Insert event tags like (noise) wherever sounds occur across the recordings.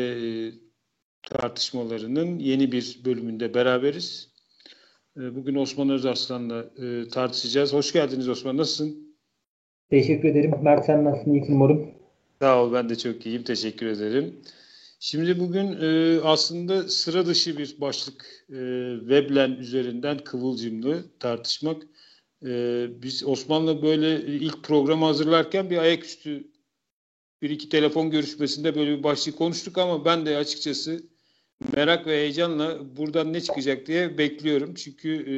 e, tartışmalarının yeni bir bölümünde beraberiz. E, bugün Osman Özarslan'la e, tartışacağız. Hoş geldiniz Osman. Nasılsın? Teşekkür ederim. Mert sen nasılsın? İyi umarım. Sağ ol. Ben de çok iyiyim. Teşekkür ederim. Şimdi bugün e, aslında sıra dışı bir başlık e, Weblen üzerinden kıvılcımlı tartışmak. E, biz Osman'la böyle ilk programı hazırlarken bir ayaküstü bir iki telefon görüşmesinde böyle bir başlık konuştuk ama ben de açıkçası merak ve heyecanla buradan ne çıkacak diye bekliyorum. Çünkü e,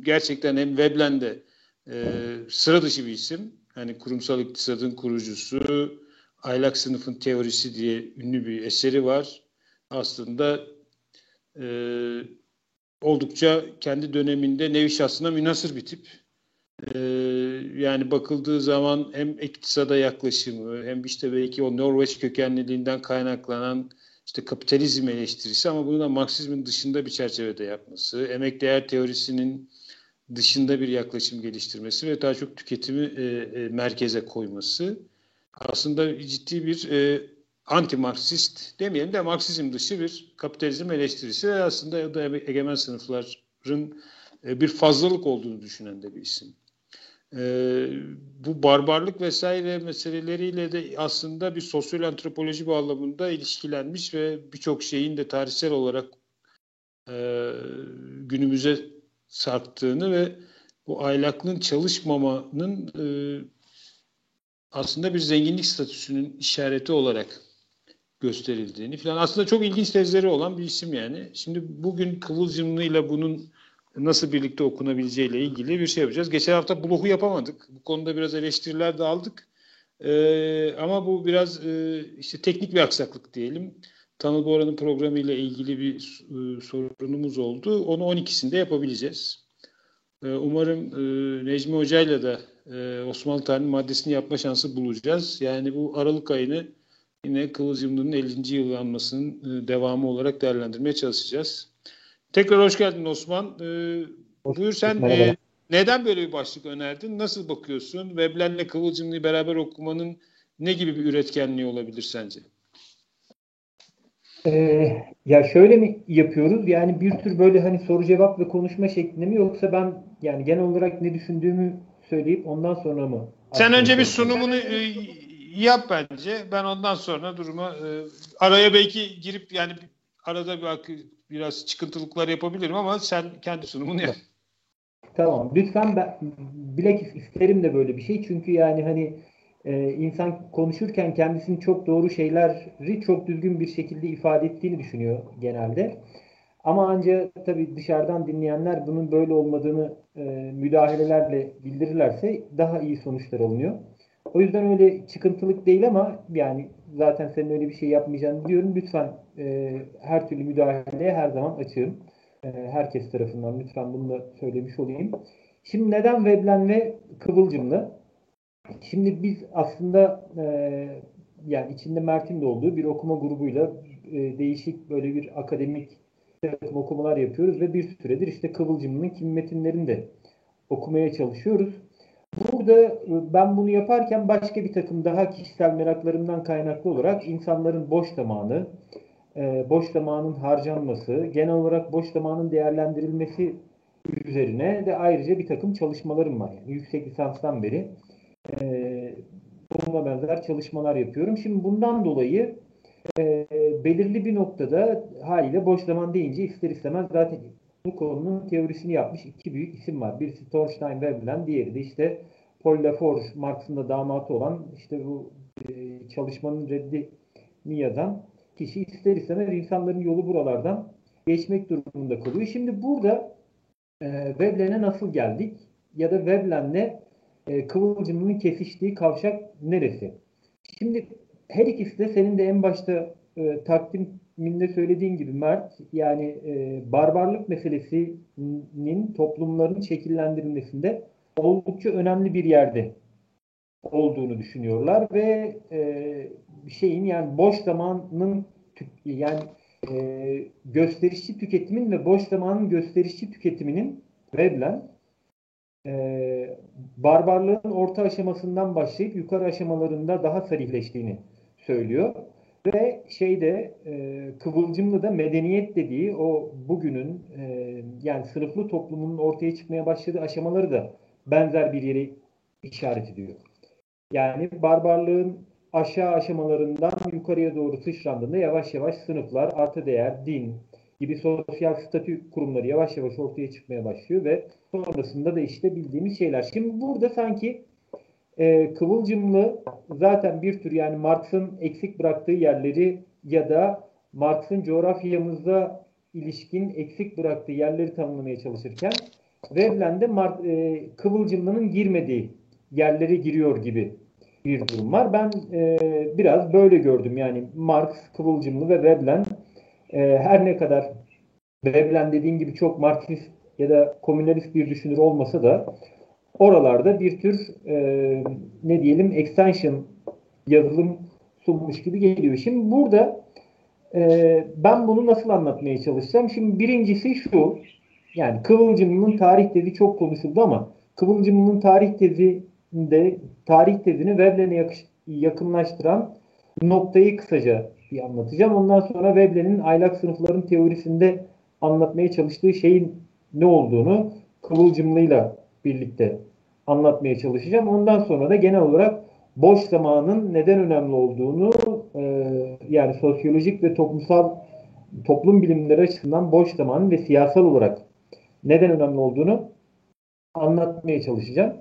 gerçekten hem Veblen'de e, sıra dışı bir isim. Hani kurumsal iktisadın kurucusu, aylak sınıfın teorisi diye ünlü bir eseri var. Aslında e, oldukça kendi döneminde nevi şahsına münasır bir tip. E, yani bakıldığı zaman hem iktisada yaklaşımı hem işte belki o Norveç kökenliliğinden kaynaklanan işte kapitalizm eleştirisi ama bunu da Marksizmin dışında bir çerçevede yapması, emek değer teorisinin dışında bir yaklaşım geliştirmesi ve daha çok tüketimi e, e, merkeze koyması aslında ciddi bir e, anti-Marksist demeyelim de Marksizm dışı bir kapitalizm eleştirisi ve aslında o da egemen sınıfların bir fazlalık olduğunu düşünen de bir isim. E, bu barbarlık vesaire meseleleriyle de aslında bir sosyal antropoloji bağlamında ilişkilenmiş ve birçok şeyin de tarihsel olarak e, günümüze sarktığını ve bu aylaklığın çalışmamanın e, aslında bir zenginlik statüsünün işareti olarak gösterildiğini falan. Aslında çok ilginç tezleri olan bir isim yani. Şimdi bugün Kıvılcımlı ile bunun nasıl birlikte okunabileceğiyle ilgili bir şey yapacağız. Geçen hafta blogu yapamadık. Bu konuda biraz eleştiriler de aldık. Ee, ama bu biraz e, işte teknik bir aksaklık diyelim. Tanıl Bora'nın programı ile ilgili bir e, sorunumuz oldu. Onu 12'sinde yapabileceğiz. E, umarım e, Necmi Hoca ile de e, Osmanlı Tarihi maddesini yapma şansı bulacağız. Yani bu Aralık ayını yine Kıvılcımlı'nın 50. yılı anmasının e, devamı olarak değerlendirmeye çalışacağız. Tekrar hoş geldin Osman. Ee, hoş buyur sen e, neden böyle bir başlık önerdin? Nasıl bakıyorsun? Weblen'le Kıvılcımlı'yı beraber okumanın ne gibi bir üretkenliği olabilir sence? Ee, ya şöyle mi yapıyoruz? Yani bir tür böyle hani soru cevap ve konuşma şeklinde mi yoksa ben yani genel olarak ne düşündüğümü söyleyip ondan sonra mı? Sen önce bir sunumunu e, yap bence. Ben ondan sonra duruma e, araya belki girip yani arada bir biraz çıkıntılıklar yapabilirim ama sen kendi sunumunu yap. Tamam. Lütfen ben bilek isterim de böyle bir şey. Çünkü yani hani e, insan konuşurken kendisini çok doğru şeyleri çok düzgün bir şekilde ifade ettiğini düşünüyor genelde. Ama ancak tabii dışarıdan dinleyenler bunun böyle olmadığını e, müdahalelerle bildirirlerse daha iyi sonuçlar alınıyor. O yüzden öyle çıkıntılık değil ama yani zaten senin öyle bir şey yapmayacağını biliyorum. Lütfen e, her türlü müdahaleye her zaman açığım. E, herkes tarafından lütfen bunu da söylemiş olayım. Şimdi neden Veblen ve Kıvılcımlı? Şimdi biz aslında e, yani içinde Mert'in de olduğu bir okuma grubuyla e, değişik böyle bir akademik takım okumalar yapıyoruz ve bir süredir işte Kıvılcımlı'nın kim metinlerini de okumaya çalışıyoruz. Burada e, ben bunu yaparken başka bir takım daha kişisel meraklarımdan kaynaklı olarak insanların boş zamanı, e, boş zamanın harcanması, genel olarak boş zamanın değerlendirilmesi üzerine de ayrıca bir takım çalışmalarım var. Yani yüksek lisanstan beri e, bununla benzer çalışmalar yapıyorum. Şimdi bundan dolayı belirli bir noktada haliyle boş zaman deyince ister istemez zaten bu konunun teorisini yapmış iki büyük isim var. Birisi Thorstein Veblen, diğeri de işte Paul Laforge, Marx'ın da damatı olan işte bu e, çalışmanın reddini yazan kişi ister istemez insanların yolu buralardan geçmek durumunda kalıyor. Şimdi burada e, Veblen'e nasıl geldik? Ya da Veblen'le e, Kıvılcım'ın kesiştiği kavşak neresi? Şimdi her ikisi de senin de en başta e, takdim minde söylediğin gibi Mert yani e, barbarlık meselesinin toplumların şekillendirilmesinde oldukça önemli bir yerde olduğunu düşünüyorlar ve e, şeyin yani boş zamanın yani e, gösterişçi tüketimin ve boş zamanın gösterişçi tüketiminin verilen e, barbarlığın orta aşamasından başlayıp yukarı aşamalarında daha sarihleştiğini söylüyor. Ve şeyde e, Kıvılcımlı da medeniyet dediği o bugünün e, yani sınıflı toplumun ortaya çıkmaya başladığı aşamaları da benzer bir yere işaret ediyor. Yani barbarlığın aşağı aşamalarından yukarıya doğru sıçrandığında yavaş yavaş sınıflar, artı değer, din gibi sosyal statü kurumları yavaş yavaş ortaya çıkmaya başlıyor ve sonrasında da işte bildiğimiz şeyler. Şimdi burada sanki e, Kıvılcımlı zaten bir tür yani Marx'ın eksik bıraktığı yerleri ya da Marx'ın coğrafyamızda ilişkin eksik bıraktığı yerleri tanımlamaya çalışırken Veblen'de Mar- e, Kıvılcımlı'nın girmediği yerleri giriyor gibi bir durum var. Ben e, biraz böyle gördüm. Yani Marx, Kıvılcımlı ve Veblen e, her ne kadar Veblen dediğin gibi çok Marksist ya da komünalist bir düşünür olmasa da oralarda bir tür e, ne diyelim extension yazılım sunmuş gibi geliyor. Şimdi burada e, ben bunu nasıl anlatmaya çalışacağım? Şimdi birincisi şu yani Kıvılcımlı'nın tarih tezi çok konuşuldu ama Kıvılcımlı'nın tarih tezinde tarih tezini Veblen'e yakınlaştıran noktayı kısaca bir anlatacağım. Ondan sonra Veblen'in aylak sınıfların teorisinde anlatmaya çalıştığı şeyin ne olduğunu Kıvılcımlı'yla birlikte anlatmaya çalışacağım. Ondan sonra da genel olarak boş zamanın neden önemli olduğunu e, yani sosyolojik ve toplumsal toplum bilimleri açısından boş zamanın ve siyasal olarak neden önemli olduğunu anlatmaya çalışacağım.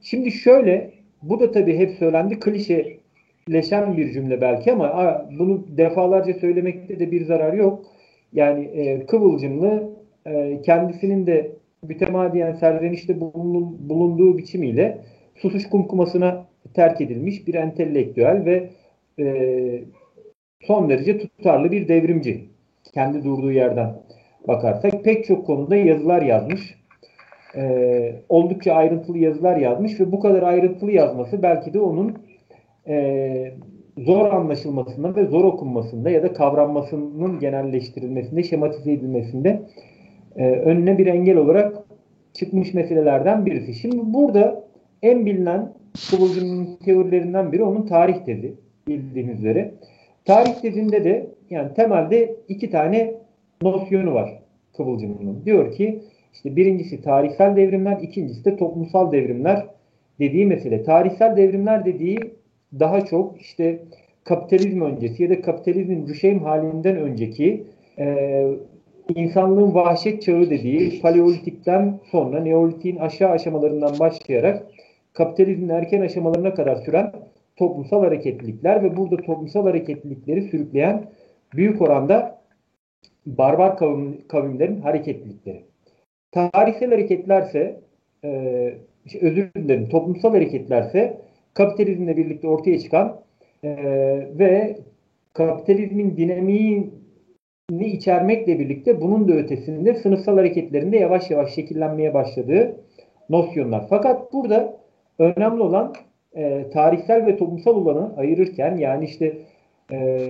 Şimdi şöyle, bu da tabii hep söylendi, klişeleşen bir cümle belki ama bunu defalarca söylemekte de bir zarar yok. Yani e, Kıvılcımlı e, kendisinin de mütemadiyen serzenişte bulunduğu biçimiyle susuş kumkumasına terk edilmiş bir entelektüel ve e, son derece tutarlı bir devrimci. Kendi durduğu yerden bakarsak pek çok konuda yazılar yazmış. E, oldukça ayrıntılı yazılar yazmış ve bu kadar ayrıntılı yazması belki de onun e, zor anlaşılmasında ve zor okunmasında ya da kavranmasının genelleştirilmesinde, şematize edilmesinde e, önüne bir engel olarak çıkmış meselelerden birisi. Şimdi burada en bilinen Kıvılcım'ın teorilerinden biri onun tarih tezi bildiğiniz üzere. Tarih tezinde de yani temelde iki tane nosyonu var Kıvılcım'ın. Diyor ki işte birincisi tarihsel devrimler, ikincisi de toplumsal devrimler dediği mesele. Tarihsel devrimler dediği daha çok işte kapitalizm öncesi ya da kapitalizmin rüşeym halinden önceki e, insanlığın vahşet çağı dediği paleolitikten sonra neolitin aşağı aşamalarından başlayarak kapitalizmin erken aşamalarına kadar süren toplumsal hareketlilikler ve burada toplumsal hareketlilikleri sürükleyen büyük oranda barbar kavim, kavimlerin hareketlilikleri. Tarihsel hareketlerse e, özür dilerim toplumsal hareketlerse kapitalizmle birlikte ortaya çıkan e, ve kapitalizmin dinamiğini içermekle birlikte bunun da ötesinde sınıfsal hareketlerinde yavaş yavaş şekillenmeye başladığı nosyonlar. Fakat burada önemli olan e, tarihsel ve toplumsal olanı ayırırken yani işte e,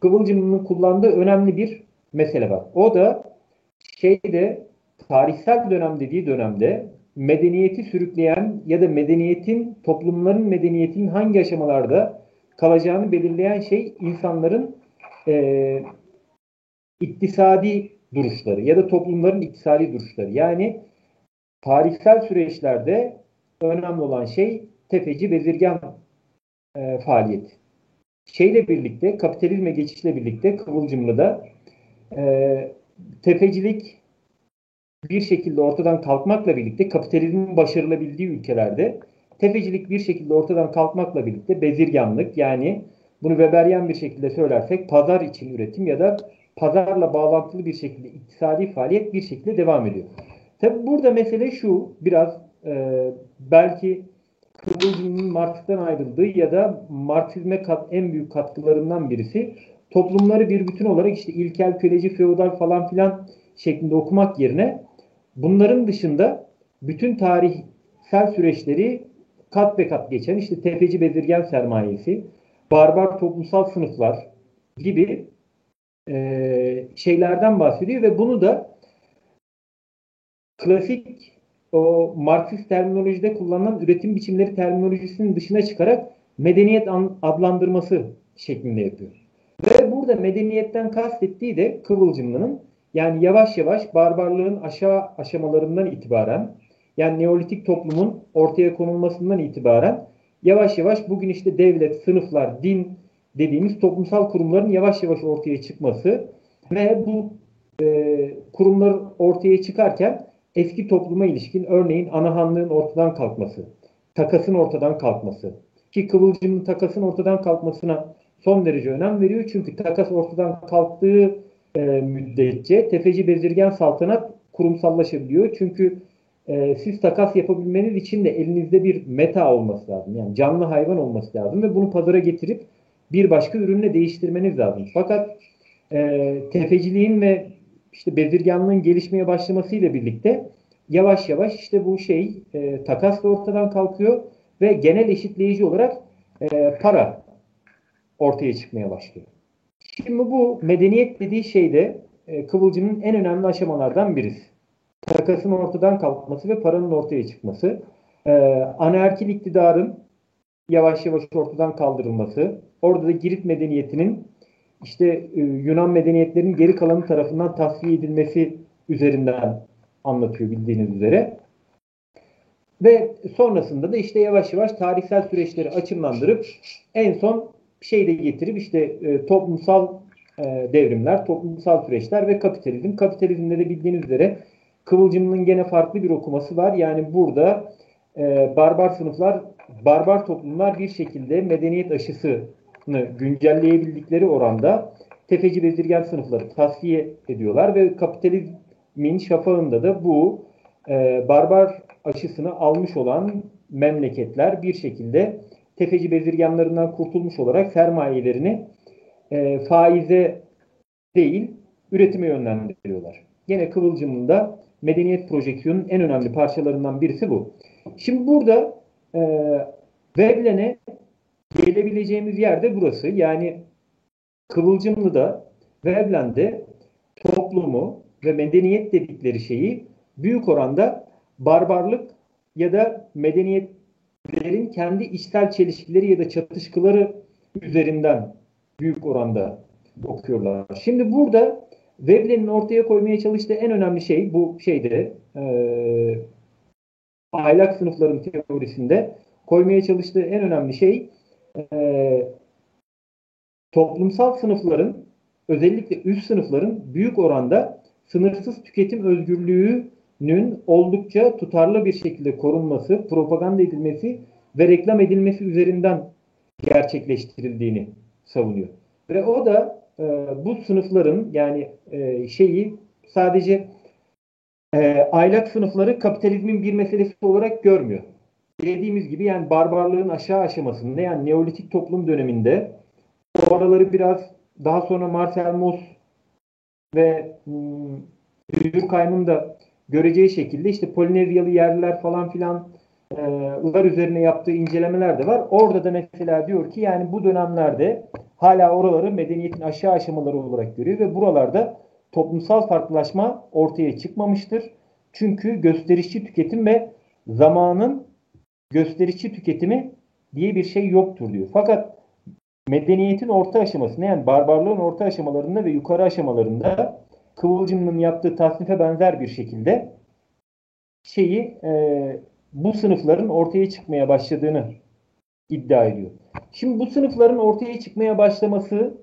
Kıvılcım'ın kullandığı önemli bir mesele var. O da şeyde tarihsel dönem dediği dönemde medeniyeti sürükleyen ya da medeniyetin, toplumların medeniyetin hangi aşamalarda kalacağını belirleyen şey insanların e, iktisadi duruşları ya da toplumların iktisadi duruşları. Yani tarihsel süreçlerde önemli olan şey tefeci bezirgan e, faaliyeti. Şeyle birlikte, kapitalizme geçişle birlikte Kıvılcımlı'da e, tefecilik bir şekilde ortadan kalkmakla birlikte kapitalizmin başarılabildiği ülkelerde tefecilik bir şekilde ortadan kalkmakla birlikte bezirganlık yani bunu Weberyen bir şekilde söylersek pazar için üretim ya da pazarla bağlantılı bir şekilde iktisadi faaliyet bir şekilde devam ediyor. Tabi burada mesele şu biraz e, belki Kıvılcım'ın Marx'tan ayrıldığı ya da Marksizme kat, en büyük katkılarından birisi toplumları bir bütün olarak işte ilkel, köleci, feodal falan filan şeklinde okumak yerine bunların dışında bütün tarihsel süreçleri kat be kat geçen işte tefeci bezirgen sermayesi, barbar toplumsal sınıflar gibi e, şeylerden bahsediyor ve bunu da klasik o Marksist terminolojide kullanılan üretim biçimleri terminolojisinin dışına çıkarak medeniyet adlandırması şeklinde yapıyor. Ve burada medeniyetten kastettiği de Kıvılcımlı'nın yani yavaş yavaş barbarlığın aşağı aşamalarından itibaren yani Neolitik toplumun ortaya konulmasından itibaren yavaş yavaş bugün işte devlet, sınıflar, din dediğimiz toplumsal kurumların yavaş yavaş ortaya çıkması ve bu e, kurumlar ortaya çıkarken eski topluma ilişkin örneğin anahanlığın ortadan kalkması, takasın ortadan kalkması ki Kıvılcım'ın takasın ortadan kalkmasına son derece önem veriyor. Çünkü takas ortadan kalktığı e, müddetçe tefeci bezirgen saltanat kurumsallaşabiliyor. Çünkü e, siz takas yapabilmeniz için de elinizde bir meta olması lazım. Yani canlı hayvan olması lazım ve bunu pazara getirip bir başka ürünle değiştirmeniz lazım. Fakat e, tefeciliğin ve işte bezirganlığın gelişmeye başlamasıyla birlikte yavaş yavaş işte bu şey e, takas da ortadan kalkıyor ve genel eşitleyici olarak e, para ortaya çıkmaya başlıyor. Şimdi bu medeniyet dediği şeyde e, Kıvılcım'ın en önemli aşamalardan birisi. Takasın ortadan kalkması ve paranın ortaya çıkması. E, anaerkil iktidarın yavaş yavaş ortadan kaldırılması. Orada da Girit medeniyetinin işte e, Yunan medeniyetlerinin geri kalanı tarafından tasfiye edilmesi üzerinden anlatıyor bildiğiniz üzere. Ve sonrasında da işte yavaş yavaş tarihsel süreçleri açımlandırıp en son şey de getirip işte e, toplumsal e, devrimler, toplumsal süreçler ve kapitalizm. Kapitalizmde de bildiğiniz üzere Kıvılcım'ın gene farklı bir okuması var. Yani burada e, barbar sınıflar, barbar toplumlar bir şekilde medeniyet aşısını güncelleyebildikleri oranda tefeci bezirgen sınıfları tasfiye ediyorlar ve kapitalizmin şafağında da bu e, barbar aşısını almış olan memleketler bir şekilde tefeci bezirganlarından kurtulmuş olarak sermayelerini e, faize değil üretime yönlendiriyorlar. Yine Kıvılcım'ın da medeniyet projeksiyonunun en önemli parçalarından birisi bu. Şimdi burada e, Veblen'e gelebileceğimiz yer de burası. Yani Kıvılcımlı'da Veblen'de toplumu ve medeniyet dedikleri şeyi büyük oranda barbarlık ya da medeniyet lerin kendi içsel çelişkileri ya da çatışkıları üzerinden büyük oranda okuyorlar. Şimdi burada Veblen'in ortaya koymaya çalıştığı en önemli şey bu şeyde e, ahlak sınıfların teorisinde koymaya çalıştığı en önemli şey e, toplumsal sınıfların özellikle üst sınıfların büyük oranda sınırsız tüketim özgürlüğü nün oldukça tutarlı bir şekilde korunması, propaganda edilmesi ve reklam edilmesi üzerinden gerçekleştirildiğini savunuyor. Ve o da e, bu sınıfların yani e, şeyi sadece e, aylak sınıfları kapitalizmin bir meselesi olarak görmüyor. Dediğimiz gibi yani barbarlığın aşağı aşamasında yani Neolitik toplum döneminde o araları biraz daha sonra Marcel Mauss ve hmm, Durkheim'ın da göreceği şekilde işte Polinezyalı yerliler falan filan lar üzerine yaptığı incelemeler de var. Orada da mesela diyor ki yani bu dönemlerde hala oraları medeniyetin aşağı aşamaları olarak görüyor ve buralarda toplumsal farklılaşma ortaya çıkmamıştır. Çünkü gösterişçi tüketim ve zamanın gösterişçi tüketimi diye bir şey yoktur diyor. Fakat medeniyetin orta aşamasında yani barbarlığın orta aşamalarında ve yukarı aşamalarında Kıvılcım'ın yaptığı tasnife benzer bir şekilde şeyi e, bu sınıfların ortaya çıkmaya başladığını iddia ediyor. Şimdi bu sınıfların ortaya çıkmaya başlaması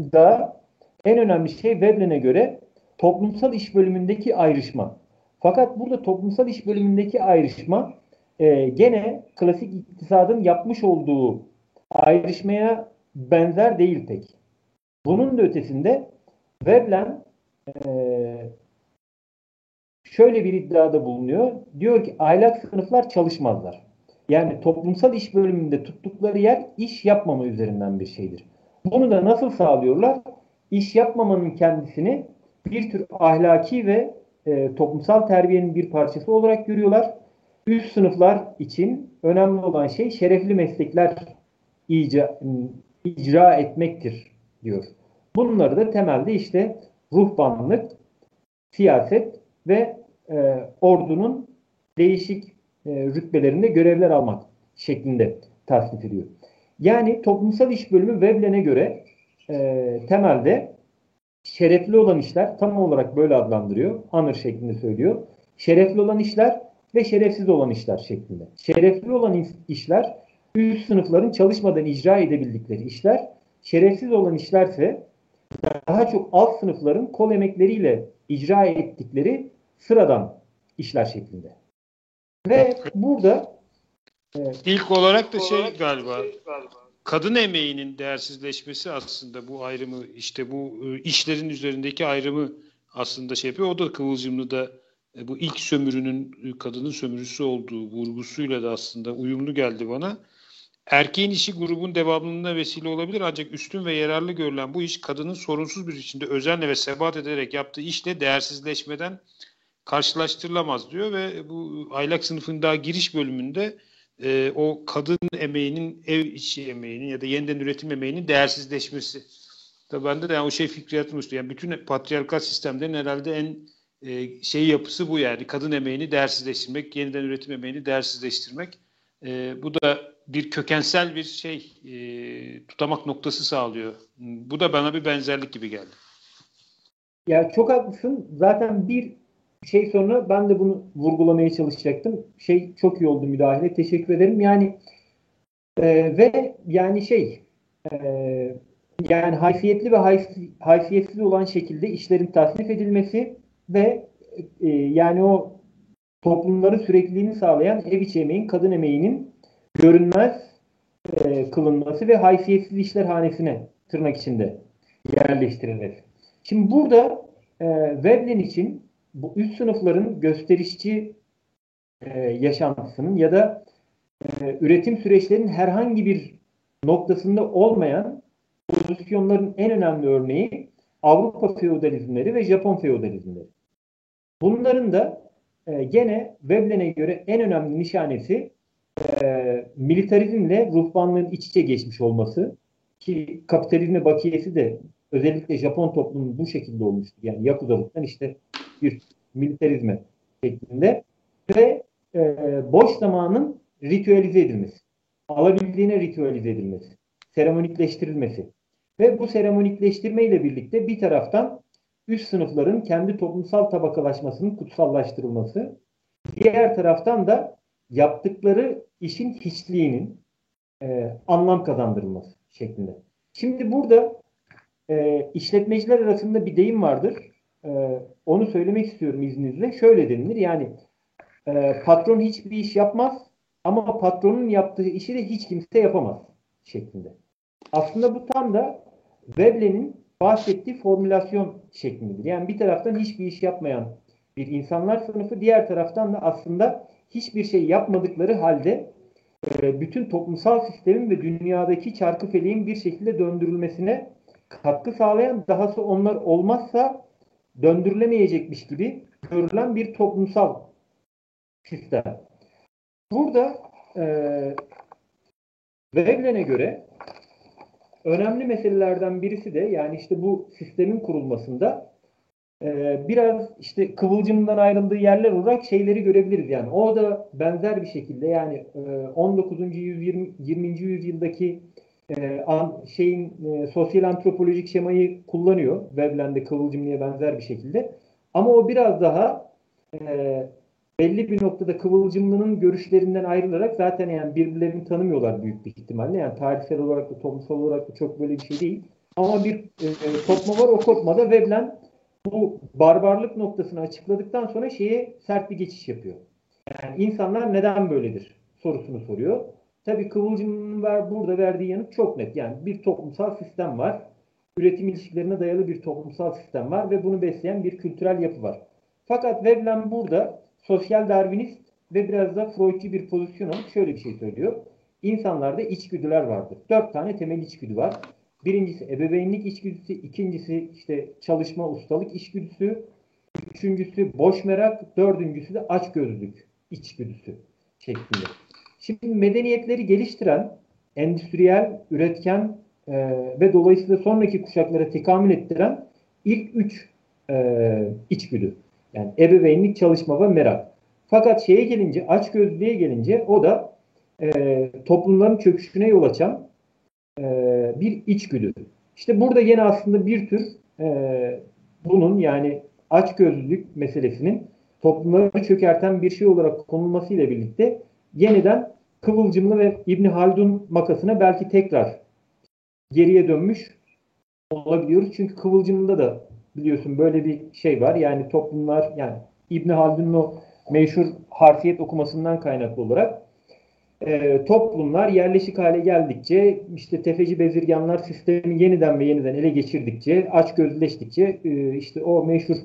da en önemli şey Veblen'e göre toplumsal iş bölümündeki ayrışma. Fakat burada toplumsal iş bölümündeki ayrışma e, gene klasik iktisadın yapmış olduğu ayrışmaya benzer değil pek. Bunun da ötesinde Veblen e, şöyle bir iddiada bulunuyor. Diyor ki aylak sınıflar çalışmazlar. Yani toplumsal iş bölümünde tuttukları yer iş yapmama üzerinden bir şeydir. Bunu da nasıl sağlıyorlar? İş yapmamanın kendisini bir tür ahlaki ve e, toplumsal terbiyenin bir parçası olarak görüyorlar. Üst sınıflar için önemli olan şey şerefli meslekler icra, icra etmektir diyor. Bunları da temelde işte ruhbanlık, siyaset ve e, ordunun değişik e, rütbelerinde görevler almak şeklinde tasnif ediyor. Yani toplumsal iş bölümü Veblen'e göre e, temelde şerefli olan işler tam olarak böyle adlandırıyor. Honor şeklinde söylüyor. Şerefli olan işler ve şerefsiz olan işler şeklinde. Şerefli olan işler üst sınıfların çalışmadan icra edebildikleri işler. Şerefsiz olan işlerse daha çok alt sınıfların kol emekleriyle icra ettikleri sıradan işler şeklinde. Ve burada e, ilk olarak da şey galiba kadın emeğinin değersizleşmesi aslında bu ayrımı işte bu e, işlerin üzerindeki ayrımı aslında şey yapıyor. O da Kıvılcımlı da e, bu ilk sömürünün kadının sömürüsü olduğu vurgusuyla da aslında uyumlu geldi bana. Erkeğin işi grubun devamlılığına vesile olabilir ancak üstün ve yararlı görülen bu iş kadının sorunsuz bir biçimde özenle ve sebat ederek yaptığı işle değersizleşmeden karşılaştırılamaz diyor ve bu aylak sınıfın daha giriş bölümünde e, o kadın emeğinin ev içi emeğinin ya da yeniden üretim emeğinin değersizleşmesi. Tabii bende de yani o şey fikri yatmıştı. Yani bütün patriarkal sistemlerin herhalde en e, şey yapısı bu yani. Kadın emeğini değersizleştirmek, yeniden üretim emeğini değersizleştirmek. E, bu da bir kökensel bir şey e, tutamak noktası sağlıyor. Bu da bana bir benzerlik gibi geldi. Ya çok haklısın. Zaten bir şey sonra ben de bunu vurgulamaya çalışacaktım. Şey çok iyi oldu müdahale. Teşekkür ederim. Yani e, ve yani şey e, yani hayfiyetli ve hayf, hayfiyetsiz olan şekilde işlerin tasnif edilmesi ve e, yani o toplumların sürekliliğini sağlayan ev içi emeğin, kadın emeğinin görünmez e, kılınması ve hayfiyetsiz işler hanesine tırnak içinde yerleştirilmesi. Şimdi burada e, Veblen için bu üst sınıfların gösterişçi e, yaşantısının ya da e, üretim süreçlerinin herhangi bir noktasında olmayan pozisyonların en önemli örneği Avrupa feodalizmleri ve Japon feodalizmleri. Bunların da e, gene Veblen'e göre en önemli nişanesi e, militarizmle ruhbanlığın iç içe geçmiş olması ki kapitalizme bakiyesi de özellikle Japon toplumunun bu şekilde olmuştu. Yani Yakuzalıktan işte bir militarizme şeklinde ve e, boş zamanın ritüelize edilmesi, alabildiğine ritüelize edilmesi, seremonikleştirilmesi ve bu seremonikleştirme ile birlikte bir taraftan üst sınıfların kendi toplumsal tabakalaşmasının kutsallaştırılması, diğer taraftan da yaptıkları işin hiçliğinin e, anlam kazandırılması şeklinde. Şimdi burada e, işletmeciler arasında bir deyim vardır. E, onu söylemek istiyorum izninizle. Şöyle denilir yani e, patron hiçbir iş yapmaz ama patronun yaptığı işi de hiç kimse yapamaz şeklinde. Aslında bu tam da Veblen'in bahsettiği formülasyon şeklindedir. Yani bir taraftan hiçbir iş yapmayan bir insanlar sınıfı, diğer taraftan da aslında hiçbir şey yapmadıkları halde e, bütün toplumsal sistemin ve dünyadaki çarkı feleğin bir şekilde döndürülmesine katkı sağlayan, dahası onlar olmazsa döndürülemeyecekmiş gibi görülen bir toplumsal sistem. Burada e, Veblen'e göre önemli meselelerden birisi de yani işte bu sistemin kurulmasında e, biraz işte kıvılcımdan ayrıldığı yerler olarak şeyleri görebiliriz yani. O da benzer bir şekilde yani e, 19. yüzyıl 20. yüzyıldaki e, an, şeyin e, sosyal antropolojik şemayı kullanıyor. Veblen'de kıvılcımlıya benzer bir şekilde. Ama o biraz daha e, belli bir noktada kıvılcımlının görüşlerinden ayrılarak zaten yani birbirlerini tanımıyorlar büyük bir ihtimalle. Yani tarihsel olarak da toplumsal olarak da çok böyle bir şey değil. Ama bir e, kopma var. O kopmada Veblen bu barbarlık noktasını açıkladıktan sonra şeye sert bir geçiş yapıyor. Yani insanlar neden böyledir sorusunu soruyor. Tabii Kıvılcım'ın ver, burada verdiği yanıt çok net. Yani bir toplumsal sistem var. Üretim ilişkilerine dayalı bir toplumsal sistem var ve bunu besleyen bir kültürel yapı var. Fakat Veblen burada sosyal darwinist ve biraz da Freudçi bir pozisyon alıp şöyle bir şey söylüyor. İnsanlarda içgüdüler vardır. Dört tane temel içgüdü var. Birincisi ebeveynlik içgüdüsü, ikincisi işte çalışma ustalık içgüdüsü, üçüncüsü boş merak, dördüncüsü de açgözlülük içgüdüsü şeklinde. Şimdi medeniyetleri geliştiren, endüstriyel, üretken e, ve dolayısıyla sonraki kuşaklara tekamül ettiren ilk üç e, içgüdü. Yani ebeveynlik, çalışma ve merak. Fakat şeye gelince, açgözlülüğe gelince o da e, toplumların çöküşüne yol açan e, bir içgüdü. İşte burada yine aslında bir tür e, bunun yani açgözlülük meselesinin toplumları çökerten bir şey olarak konulmasıyla birlikte yeniden Kıvılcımlı ve İbni Haldun makasına belki tekrar geriye dönmüş olabiliyoruz. Çünkü Kıvılcım'da da biliyorsun böyle bir şey var. Yani toplumlar yani İbni Haldun'un o meşhur harfiyet okumasından kaynaklı olarak e, toplumlar yerleşik hale geldikçe işte tefeci bezirganlar sistemi yeniden ve yeniden ele geçirdikçe aç gözleştikçe e, işte o meşhur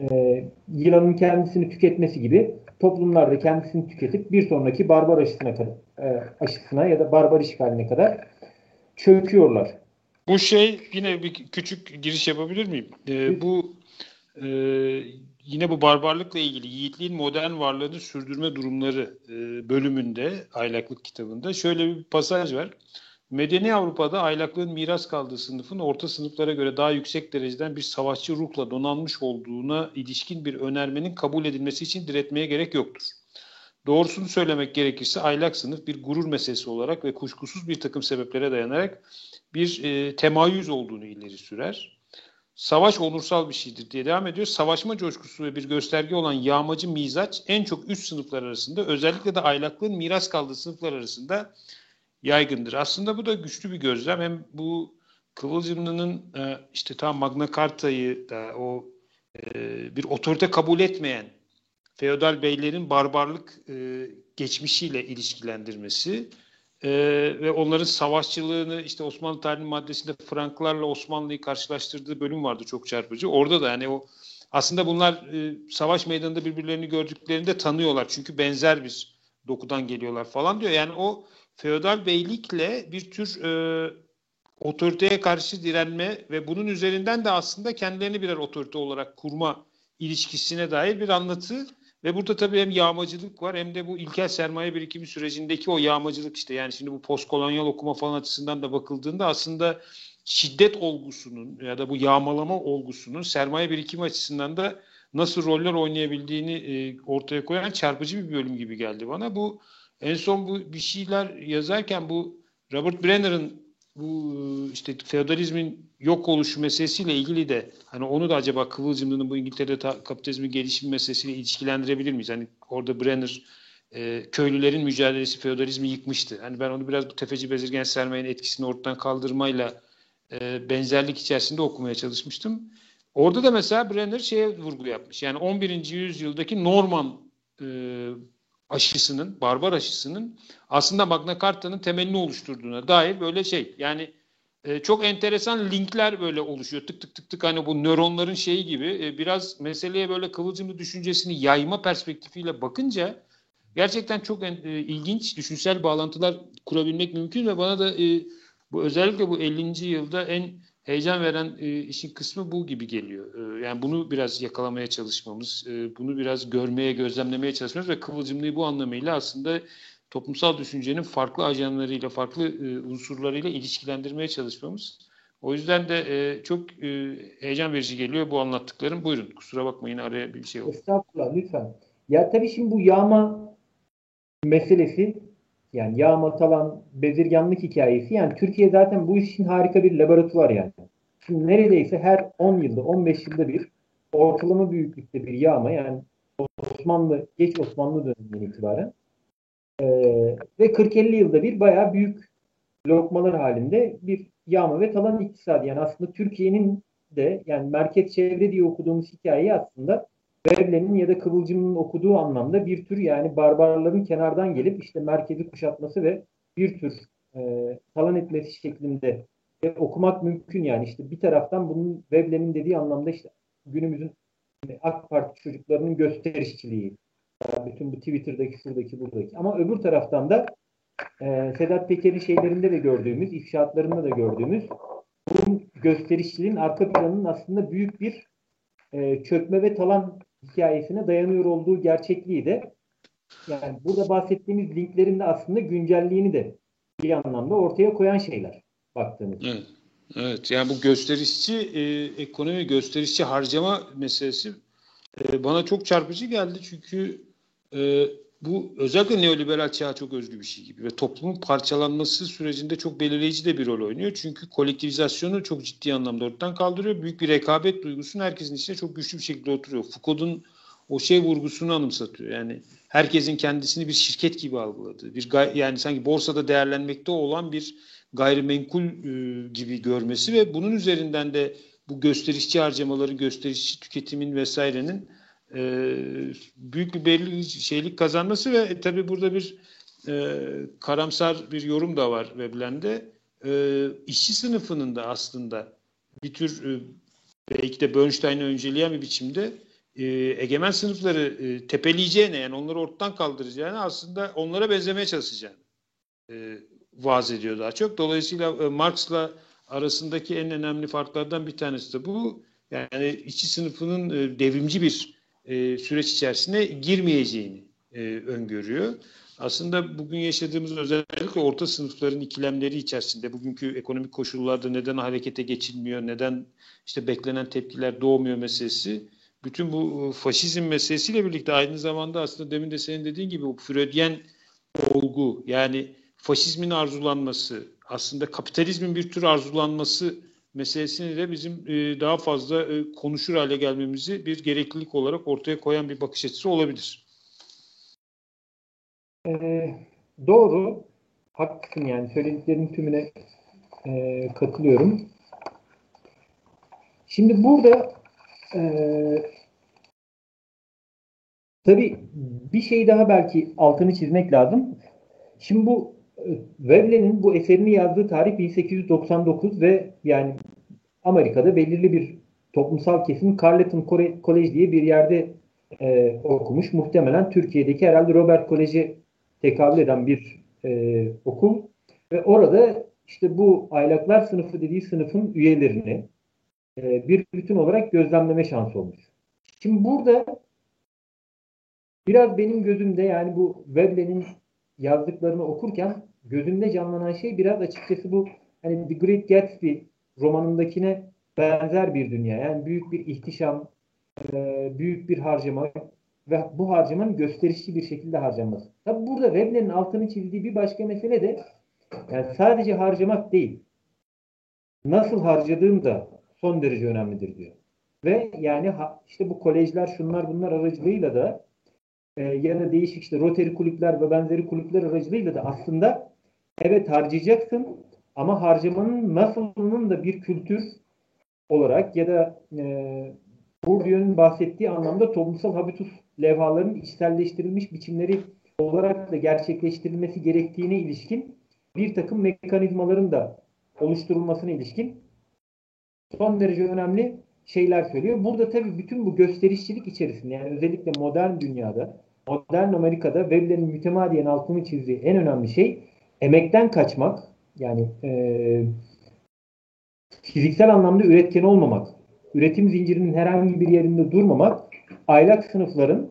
e, yılanın kendisini tüketmesi gibi toplumlar da kendisini tüketip bir sonraki barbar aşısına, e, aşısına ya da barbar işgaline kadar çöküyorlar. Bu şey yine bir küçük giriş yapabilir miyim? Ee, bu e, yine bu barbarlıkla ilgili yiğitliğin modern varlığını sürdürme durumları e, bölümünde aylaklık kitabında şöyle bir pasaj var. Medeni Avrupa'da aylaklığın miras kaldığı sınıfın orta sınıflara göre daha yüksek dereceden bir savaşçı ruhla donanmış olduğuna ilişkin bir önermenin kabul edilmesi için diretmeye gerek yoktur. Doğrusunu söylemek gerekirse aylak sınıf bir gurur meselesi olarak ve kuşkusuz bir takım sebeplere dayanarak bir e, temayüz olduğunu ileri sürer. Savaş onursal bir şeydir diye devam ediyor. Savaşma coşkusu ve bir gösterge olan yağmacı mizaç en çok üst sınıflar arasında özellikle de aylaklığın miras kaldığı sınıflar arasında yaygındır. Aslında bu da güçlü bir gözlem. Hem bu Kıvılcımlı'nın e, işte tam Magna Carta'yı da o e, bir otorite kabul etmeyen feodal beylerin barbarlık e, geçmişiyle ilişkilendirmesi e, ve onların savaşçılığını işte Osmanlı tarihinin maddesinde Franklarla Osmanlı'yı karşılaştırdığı bölüm vardı çok çarpıcı. Orada da yani o aslında bunlar e, savaş meydanında birbirlerini gördüklerinde tanıyorlar. Çünkü benzer bir dokudan geliyorlar falan diyor. Yani o feodal beylikle bir tür e, otoriteye karşı direnme ve bunun üzerinden de aslında kendilerini birer otorite olarak kurma ilişkisine dair bir anlatı ve burada tabii hem yağmacılık var hem de bu ilkel sermaye birikimi sürecindeki o yağmacılık işte yani şimdi bu postkolonyal okuma falan açısından da bakıldığında aslında şiddet olgusunun ya da bu yağmalama olgusunun sermaye birikimi açısından da nasıl roller oynayabildiğini e, ortaya koyan çarpıcı bir bölüm gibi geldi bana. Bu en son bu bir şeyler yazarken bu Robert Brenner'ın bu işte feodalizmin yok oluşu meselesiyle ilgili de hani onu da acaba Kıvılcımlı'nın bu İngiltere'de ta, kapitalizmin gelişim meselesiyle ilişkilendirebilir miyiz? Hani orada Brenner e, köylülerin mücadelesi feodalizmi yıkmıştı. Hani ben onu biraz bu tefeci bezirgen sermayenin etkisini ortadan kaldırmayla e, benzerlik içerisinde okumaya çalışmıştım. Orada da mesela Brenner şeye vurgu yapmış. Yani 11. yüzyıldaki Norman e, aşısının, barbar aşısının aslında Magna Carta'nın temelini oluşturduğuna dair böyle şey. Yani e, çok enteresan linkler böyle oluşuyor. Tık tık tık tık hani bu nöronların şeyi gibi e, biraz meseleye böyle kıvılcımlı düşüncesini yayma perspektifiyle bakınca gerçekten çok en, e, ilginç düşünsel bağlantılar kurabilmek mümkün ve bana da e, bu özellikle bu 50. yılda en heyecan veren e, işin kısmı bu gibi geliyor. E, yani bunu biraz yakalamaya çalışmamız, e, bunu biraz görmeye, gözlemlemeye çalışmamız ve kıvılcımlığı bu anlamıyla aslında toplumsal düşüncenin farklı ajanlarıyla, farklı e, unsurlarıyla ilişkilendirmeye çalışmamız. O yüzden de e, çok e, heyecan verici geliyor bu anlattıklarım. Buyurun, kusura bakmayın araya bir şey oldu. Estağfurullah, lütfen. Ya tabii şimdi bu yağma meselesi yani yağma talan bezirganlık hikayesi yani Türkiye zaten bu iş için harika bir laboratuvar yani. Şimdi neredeyse her 10 yılda 15 yılda bir ortalama büyüklükte bir yağma yani Osmanlı geç Osmanlı döneminden itibaren e, ve 40-50 yılda bir bayağı büyük lokmalar halinde bir yağma ve talan iktisadı. Yani aslında Türkiye'nin de yani merkez çevre diye okuduğumuz hikayeyi aslında Veblen'in ya da Kıvılcım'ın okuduğu anlamda bir tür yani barbarların kenardan gelip işte merkezi kuşatması ve bir tür e, talan etmesi şeklinde e, okumak mümkün yani. İşte bir taraftan bunun Veblen'in dediği anlamda işte günümüzün AK Parti çocuklarının gösterişçiliği bütün bu Twitter'daki şuradaki buradaki. Ama öbür taraftan da e, Sedat Peker'in şeylerinde de gördüğümüz ifşaatlarında da gördüğümüz bu gösterişçiliğin arka planının aslında büyük bir e, çökme ve talan hikayesine dayanıyor olduğu gerçekliği de yani burada bahsettiğimiz linklerin de aslında güncelliğini de bir anlamda ortaya koyan şeyler baktığımızda. Evet. Evet yani bu gösterişçi e, ekonomi gösterişçi harcama meselesi e, bana çok çarpıcı geldi çünkü e, bu özellikle neoliberal çağa çok özgü bir şey gibi ve toplumun parçalanması sürecinde çok belirleyici de bir rol oynuyor. Çünkü kolektivizasyonu çok ciddi anlamda ortadan kaldırıyor. Büyük bir rekabet duygusunu herkesin içine çok güçlü bir şekilde oturuyor. Foucault'un o şey vurgusunu anımsatıyor. Yani herkesin kendisini bir şirket gibi algıladığı, bir yani sanki borsada değerlenmekte olan bir gayrimenkul e, gibi görmesi ve bunun üzerinden de bu gösterişçi harcamaları, gösterişçi tüketimin vesairenin e, büyük bir belli şeylik kazanması ve e, tabi burada bir e, karamsar bir yorum da var Veblen'de. E, işçi sınıfının da aslında bir tür e, belki de Bernstein'i önceleyen bir biçimde e, egemen sınıfları e, tepeleyeceğine yani onları ortadan kaldıracağını aslında onlara benzemeye çalışacağını e, vaaz ediyor daha çok. Dolayısıyla e, Marx'la arasındaki en önemli farklardan bir tanesi de bu. Yani işçi sınıfının e, devrimci bir e, süreç içerisine girmeyeceğini e, öngörüyor. Aslında bugün yaşadığımız özellikle orta sınıfların ikilemleri içerisinde bugünkü ekonomik koşullarda neden harekete geçilmiyor, neden işte beklenen tepkiler doğmuyor meselesi bütün bu e, faşizm meselesiyle birlikte aynı zamanda aslında demin de senin dediğin gibi bu Freudyen olgu yani faşizmin arzulanması aslında kapitalizmin bir tür arzulanması meselesini de bizim e, daha fazla e, konuşur hale gelmemizi bir gereklilik olarak ortaya koyan bir bakış açısı olabilir. Ee, doğru. Haklısın yani söylediklerinin tümüne e, katılıyorum. Şimdi burada e, tabii bir şey daha belki altını çizmek lazım. Şimdi bu Veblen'in bu eserini yazdığı tarih 1899 ve yani Amerika'da belirli bir toplumsal kesim Carleton College diye bir yerde e, okumuş. Muhtemelen Türkiye'deki herhalde Robert Kolej'e tekabül eden bir e, okul. Ve orada işte bu aylaklar sınıfı dediği sınıfın üyelerini e, bir bütün olarak gözlemleme şansı olmuş. Şimdi burada biraz benim gözümde yani bu Veblen'in yazdıklarını okurken gözümde canlanan şey biraz açıkçası bu hani The Great Gatsby romanındakine benzer bir dünya. Yani büyük bir ihtişam, büyük bir harcama ve bu harcamanın gösterişli bir şekilde harcanması. Tabi burada Veblen'in altını çizdiği bir başka mesele de yani sadece harcamak değil. Nasıl harcadığım da son derece önemlidir diyor. Ve yani işte bu kolejler şunlar bunlar aracılığıyla da e, ya da değişik işte Rotary kulüpler ve benzeri kulüpler aracılığıyla da aslında evet harcayacaksın ama harcamanın nasılının da bir kültür olarak ya da e, Bourdieu'nun bahsettiği anlamda toplumsal habitus levhalarının içselleştirilmiş biçimleri olarak da gerçekleştirilmesi gerektiğine ilişkin bir takım mekanizmaların da oluşturulmasına ilişkin son derece önemli şeyler söylüyor. Burada tabii bütün bu gösterişçilik içerisinde yani özellikle modern dünyada, modern Amerika'da Veblen'in mütemadiyen altını çizdiği en önemli şey emekten kaçmak. Yani e, fiziksel anlamda üretken olmamak, üretim zincirinin herhangi bir yerinde durmamak, aylak sınıfların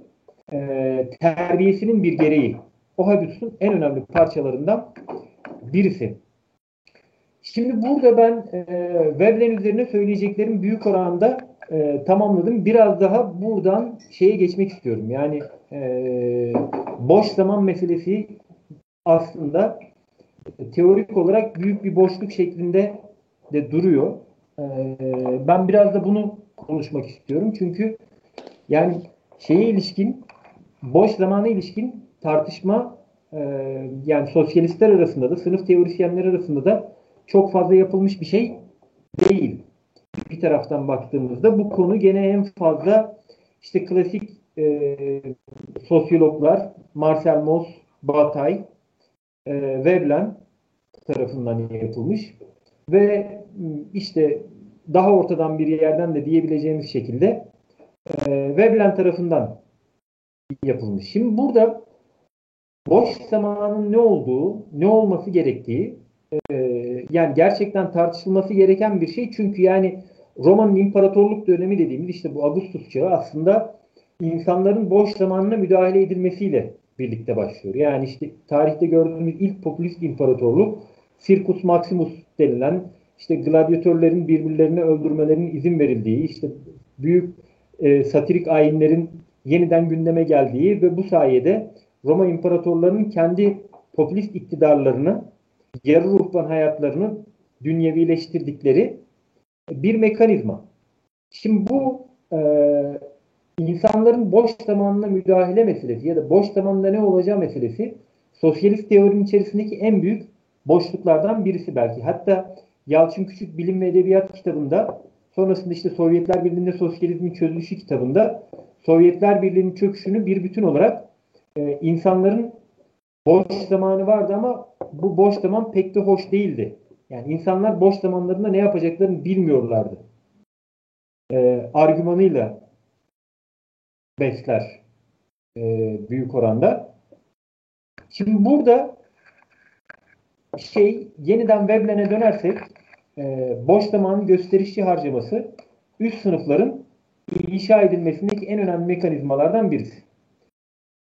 e, terbiyesinin bir gereği. O habitusun en önemli parçalarından birisi. Şimdi burada ben e, Veblen üzerine söyleyeceklerim büyük oranda e, tamamladım. Biraz daha buradan şeye geçmek istiyorum. Yani e, boş zaman meselesi aslında teorik olarak büyük bir boşluk şeklinde de duruyor. Ee, ben biraz da bunu konuşmak istiyorum. Çünkü yani şeye ilişkin, boş zamana ilişkin tartışma e, yani sosyalistler arasında da, sınıf teorisyenler arasında da çok fazla yapılmış bir şey değil. Bir taraftan baktığımızda bu konu gene en fazla işte klasik e, sosyologlar Marcel Mauss, Bataille, e, Veblen tarafından yapılmış ve işte daha ortadan bir yerden de diyebileceğimiz şekilde e, Veblen tarafından yapılmış. Şimdi burada boş zamanın ne olduğu, ne olması gerektiği e, yani gerçekten tartışılması gereken bir şey. Çünkü yani Roma'nın imparatorluk dönemi dediğimiz işte bu Augustus çağı aslında insanların boş zamanına müdahale edilmesiyle birlikte başlıyor. Yani işte tarihte gördüğümüz ilk popülist imparatorluk Circus Maximus denilen işte gladyatörlerin birbirlerini öldürmelerinin izin verildiği, işte büyük e, satirik ayinlerin yeniden gündeme geldiği ve bu sayede Roma imparatorlarının kendi popülist iktidarlarını, yarı ruhban hayatlarını dünyevileştirdikleri bir mekanizma. Şimdi bu e, insanların boş zamanına müdahale meselesi ya da boş zamanda ne olacağı meselesi sosyalist teorinin içerisindeki en büyük boşluklardan birisi belki. Hatta Yalçın Küçük Bilim ve Edebiyat kitabında sonrasında işte Sovyetler Birliği'nde sosyalizmin çözülüşü kitabında Sovyetler Birliği'nin çöküşünü bir bütün olarak e, insanların boş zamanı vardı ama bu boş zaman pek de hoş değildi. Yani insanlar boş zamanlarında ne yapacaklarını bilmiyorlardı. E, argümanıyla besler e, büyük oranda. Şimdi burada şey yeniden Veblen'e dönersek e, boş zamanın gösterişçi harcaması üst sınıfların inşa edilmesindeki en önemli mekanizmalardan birisi.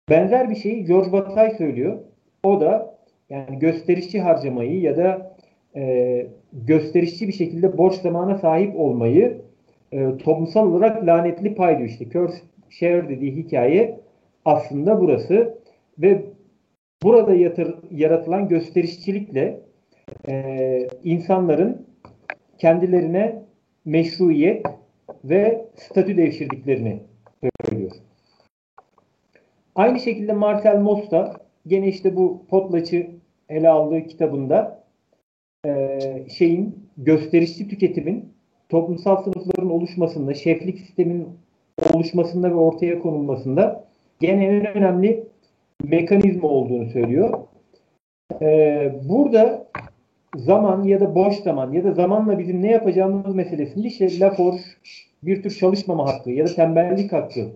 Benzer bir şeyi George Bataille söylüyor. O da yani gösterişçi harcamayı ya da e, gösterişçi bir şekilde borç zamana sahip olmayı e, toplumsal olarak lanetli pay diyor. İşte Curse Share dediği hikaye aslında burası ve burada yatır, yaratılan gösterişçilikle e, insanların kendilerine meşruiyet ve statü devşirdiklerini söylüyor. Aynı şekilde Marcel Mauss da gene işte bu Potlaç'ı ele aldığı kitabında e, şeyin gösterişçi tüketimin toplumsal sınıfların oluşmasında, şeflik sistemin oluşmasında ve ortaya konulmasında gene en önemli mekanizma olduğunu söylüyor. Ee, burada zaman ya da boş zaman ya da zamanla bizim ne yapacağımız meselesinde işte Laforge bir tür çalışmama hakkı ya da tembellik hakkı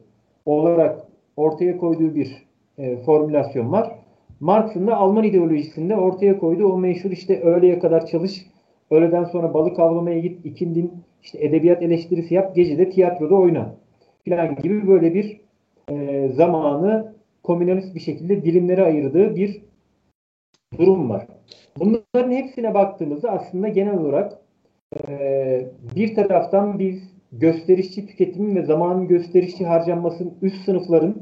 olarak ortaya koyduğu bir e, formülasyon var. Marx'ın da Alman ideolojisinde ortaya koyduğu o meşhur işte öğleye kadar çalış, öğleden sonra balık avlamaya git, ikindin işte edebiyat eleştirisi yap, gecede tiyatroda oyna filan gibi böyle bir e, zamanı komünalist bir şekilde dilimlere ayırdığı bir durum var. Bunların hepsine baktığımızda aslında genel olarak e, bir taraftan biz gösterişçi tüketimin ve zamanın gösterişçi harcanmasının üst sınıfların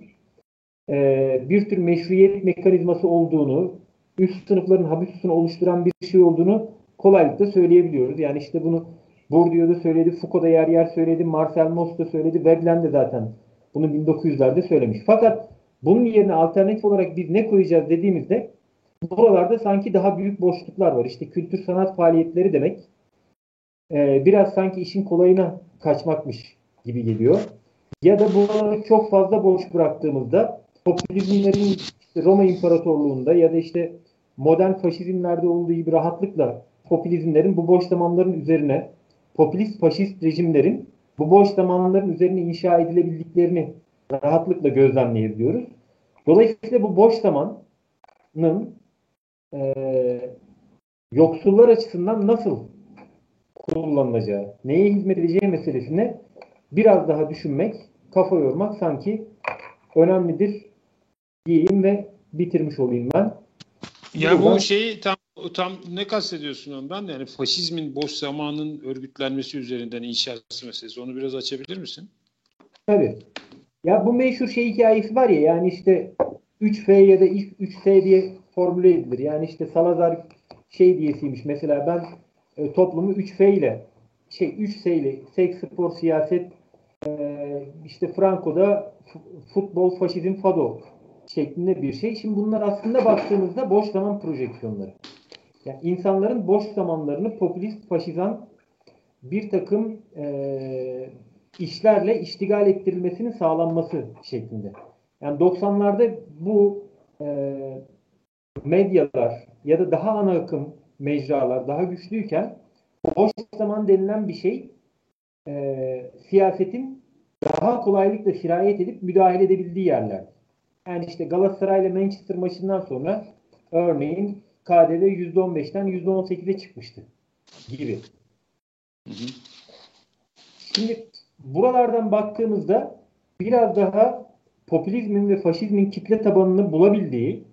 e, bir tür meşruiyet mekanizması olduğunu, üst sınıfların habüsünü oluşturan bir şey olduğunu kolaylıkla söyleyebiliyoruz. Yani işte bunu Bourdieu da söyledi, Foucault da yer yer söyledi, Marcel Mauss da söyledi, Veblen de zaten bunu 1900'lerde söylemiş. Fakat bunun yerine alternatif olarak biz ne koyacağız dediğimizde buralarda sanki daha büyük boşluklar var. İşte kültür sanat faaliyetleri demek e, biraz sanki işin kolayına kaçmakmış gibi geliyor. Ya da buraları çok fazla boş bıraktığımızda popülizmlerin işte Roma İmparatorluğu'nda ya da işte modern faşizmlerde olduğu gibi rahatlıkla popülizmlerin bu boş zamanların üzerine popülist faşist rejimlerin bu boş zamanların üzerine inşa edilebildiklerini rahatlıkla gözlemleyebiliyoruz. Dolayısıyla bu boş zamanın e, yoksullar açısından nasıl kullanılacağı, neye hizmet edeceği meselesine biraz daha düşünmek, kafa yormak sanki önemlidir diyeyim ve bitirmiş olayım ben. Ya Buradan, bu şeyi tam tam ne kastediyorsun ondan? Yani faşizmin boş zamanın örgütlenmesi üzerinden inşası meselesi. Onu biraz açabilir misin? Tabii. Ya bu meşhur şey hikayesi var ya yani işte 3F ya da 3S diye formüle edilir. Yani işte Salazar şey diyesiymiş. Mesela ben e, toplumu 3F ile şey 3S ile seks, spor, siyaset e, işte Franco'da futbol, faşizm, fado şeklinde bir şey. Şimdi bunlar aslında baktığımızda boş zaman projeksiyonları. Yani insanların boş zamanlarını popülist, faşizan bir takım e, işlerle iştigal ettirilmesinin sağlanması şeklinde. Yani 90'larda bu e, medyalar ya da daha ana akım mecralar daha güçlüyken boş zaman denilen bir şey e, siyasetin daha kolaylıkla sirayet edip müdahale edebildiği yerler. Yani işte Galatasaray ile Manchester maçından sonra örneğin KDV %15'ten %18'e çıkmıştı gibi. Hı hı. Şimdi buralardan baktığımızda biraz daha popülizmin ve faşizmin kitle tabanını bulabildiği,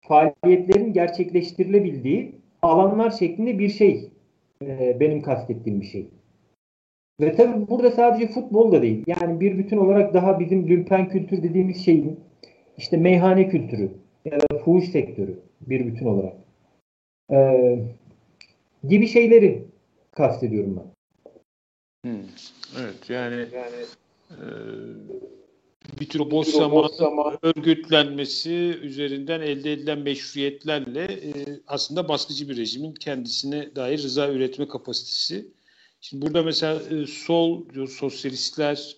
faaliyetlerin gerçekleştirilebildiği alanlar şeklinde bir şey e, benim kastettiğim bir şey. Ve tabii burada sadece futbol da değil. Yani bir bütün olarak daha bizim lümpen kültür dediğimiz şeyin işte meyhane kültürü ya da fuhuş sektörü bir bütün olarak ee, gibi şeyleri kastediyorum ben. Hmm, evet yani, yani e, bir tür boş zaman, zaman örgütlenmesi üzerinden elde edilen meşruiyetlerle e, aslında baskıcı bir rejimin kendisine dair rıza üretme kapasitesi. Şimdi burada mesela e, sol, sosyalistler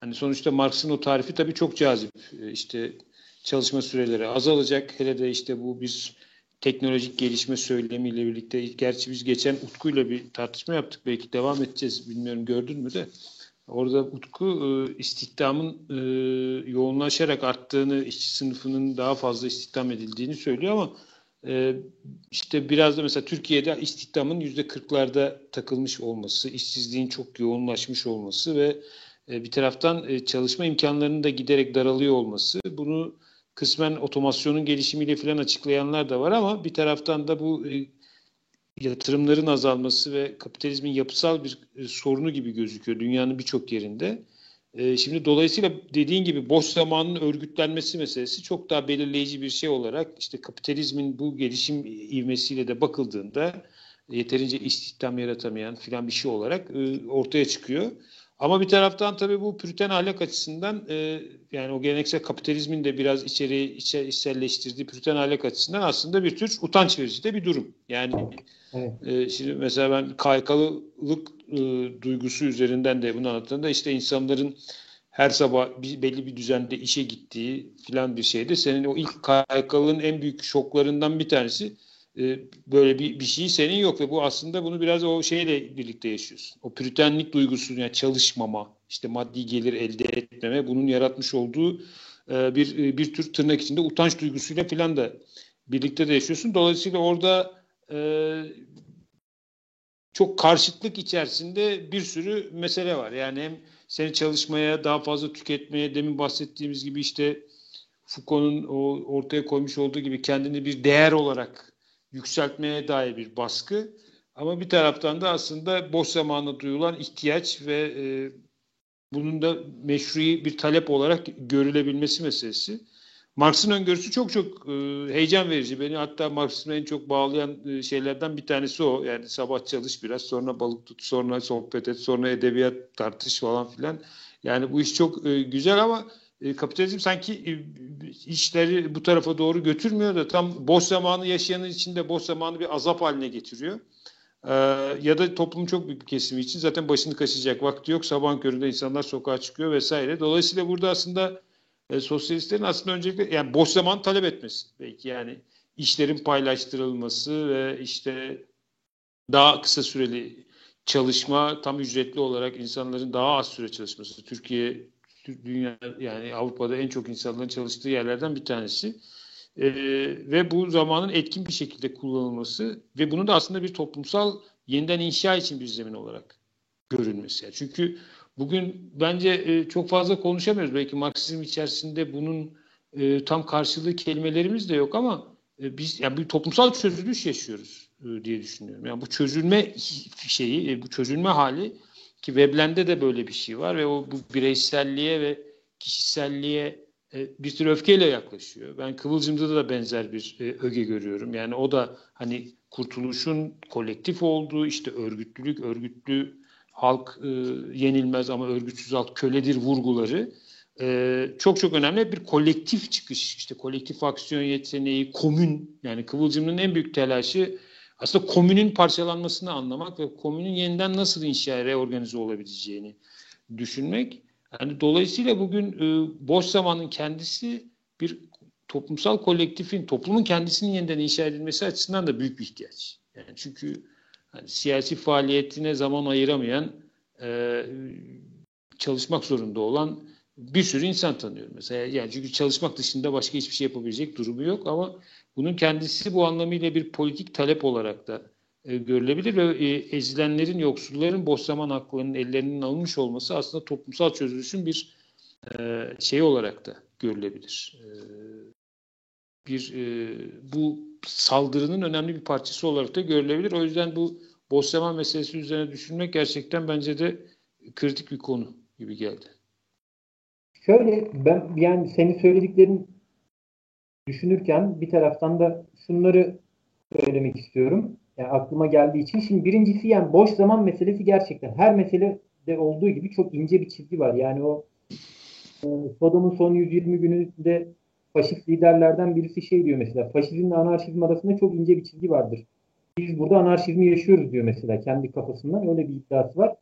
hani sonuçta Marx'ın o tarifi tabii çok cazip. E, işte çalışma süreleri azalacak. Hele de işte bu bir teknolojik gelişme söylemiyle birlikte gerçi biz geçen Utku'yla bir tartışma yaptık. Belki devam edeceğiz. Bilmiyorum gördün mü de. Orada Utku e, istihdamın e, yoğunlaşarak arttığını, işçi sınıfının daha fazla istihdam edildiğini söylüyor ama e, işte biraz da mesela Türkiye'de istihdamın yüzde kırklarda takılmış olması, işsizliğin çok yoğunlaşmış olması ve bir taraftan çalışma imkanlarının da giderek daralıyor olması bunu kısmen otomasyonun gelişimiyle falan açıklayanlar da var ama bir taraftan da bu yatırımların azalması ve kapitalizmin yapısal bir e, sorunu gibi gözüküyor dünyanın birçok yerinde. E, şimdi dolayısıyla dediğin gibi boş zamanın örgütlenmesi meselesi çok daha belirleyici bir şey olarak işte kapitalizmin bu gelişim ivmesiyle de bakıldığında yeterince istihdam yaratamayan filan bir şey olarak e, ortaya çıkıyor. Ama bir taraftan tabii bu püriten ahlak açısından e, yani o geleneksel kapitalizmin de biraz içeri içe, içselleştirdiği püriten ahlak açısından aslında bir tür utanç verici de bir durum. Yani evet. e, şimdi mesela ben kaykalılık e, duygusu üzerinden de bunu anlattığımda işte insanların her sabah bir, belli bir düzende işe gittiği filan bir şeyde senin o ilk kaykalığın en büyük şoklarından bir tanesi e, böyle bir, bir şey senin yok ve bu aslında bunu biraz o şeyle birlikte yaşıyorsun. O püritenlik duygusu yani çalışmama, işte maddi gelir elde etmeme bunun yaratmış olduğu e, bir e, bir tür tırnak içinde utanç duygusuyla filan da birlikte de yaşıyorsun. Dolayısıyla orada çok karşıtlık içerisinde bir sürü mesele var. Yani hem seni çalışmaya, daha fazla tüketmeye, demin bahsettiğimiz gibi işte Foucault'un ortaya koymuş olduğu gibi kendini bir değer olarak yükseltmeye dair bir baskı. Ama bir taraftan da aslında boş zamanla duyulan ihtiyaç ve e, bunun da meşrui bir talep olarak görülebilmesi meselesi. Marx'ın öngörüsü çok çok e, heyecan verici. Beni hatta Marx'ın en çok bağlayan e, şeylerden bir tanesi o. Yani sabah çalış biraz, sonra balık tut, sonra sohbet et, sonra edebiyat tartış falan filan. Yani bu iş çok e, güzel ama e, kapitalizm sanki e, işleri bu tarafa doğru götürmüyor da tam boş zamanı yaşayanın içinde boş zamanı bir azap haline getiriyor. E, ya da toplumun çok büyük bir kesimi için zaten başını kaşıyacak vakti yok. Sabah köründe insanlar sokağa çıkıyor vesaire. Dolayısıyla burada aslında e, sosyalistlerin aslında öncelikle yani boş zaman talep etmesi belki yani işlerin paylaştırılması ve işte daha kısa süreli çalışma tam ücretli olarak insanların daha az süre çalışması. Türkiye dünya yani Avrupa'da en çok insanların çalıştığı yerlerden bir tanesi. E, ve bu zamanın etkin bir şekilde kullanılması ve bunun da aslında bir toplumsal yeniden inşa için bir zemin olarak görünmesi. Yani çünkü bugün bence e, çok fazla konuşamıyoruz. Belki Marksizm içerisinde bunun e, tam karşılığı kelimelerimiz de yok ama e, biz yani bir toplumsal çözülüş yaşıyoruz e, diye düşünüyorum. Yani bu çözülme şeyi, e, bu çözülme hali ki Veblen'de de böyle bir şey var ve o bu bireyselliğe ve kişiselliğe e, bir tür öfkeyle yaklaşıyor. Ben Kıvılcım'da da benzer bir e, öge görüyorum. Yani o da hani kurtuluşun kolektif olduğu işte örgütlülük, örgütlü halk e, yenilmez ama örgütsüz halk köledir vurguları e, çok çok önemli bir kolektif çıkış işte kolektif aksiyon yeteneği komün yani Kıvılcım'ın en büyük telaşı aslında komünün parçalanmasını anlamak ve komünün yeniden nasıl inşa reorganize olabileceğini düşünmek. Yani dolayısıyla bugün e, boş zamanın kendisi bir toplumsal kolektifin, toplumun kendisinin yeniden inşa edilmesi açısından da büyük bir ihtiyaç. Yani çünkü hani siyasi faaliyetine zaman ayıramayan, e, çalışmak zorunda olan bir sürü insan tanıyorum mesela. Yani çünkü çalışmak dışında başka hiçbir şey yapabilecek durumu yok ama bunun kendisi bu anlamıyla bir politik talep olarak da e, görülebilir ve e, ezilenlerin, yoksulların boş haklarının ellerinin alınmış olması aslında toplumsal çözülüşün bir e, şey olarak da görülebilir. E, bir e, bu saldırının önemli bir parçası olarak da görülebilir. O yüzden bu boş meselesi üzerine düşünmek gerçekten bence de kritik bir konu gibi geldi. Şöyle ben yani senin söylediklerin düşünürken bir taraftan da şunları söylemek istiyorum. Yani aklıma geldiği için. Şimdi birincisi yani boş zaman meselesi gerçekten her meselede olduğu gibi çok ince bir çizgi var. Yani o e, Sodom'un son 120 gününde faşist liderlerden birisi şey diyor mesela. Faşizmle anarşizm arasında çok ince bir çizgi vardır. Biz burada anarşizmi yaşıyoruz diyor mesela kendi kafasından. Öyle bir iddiası var.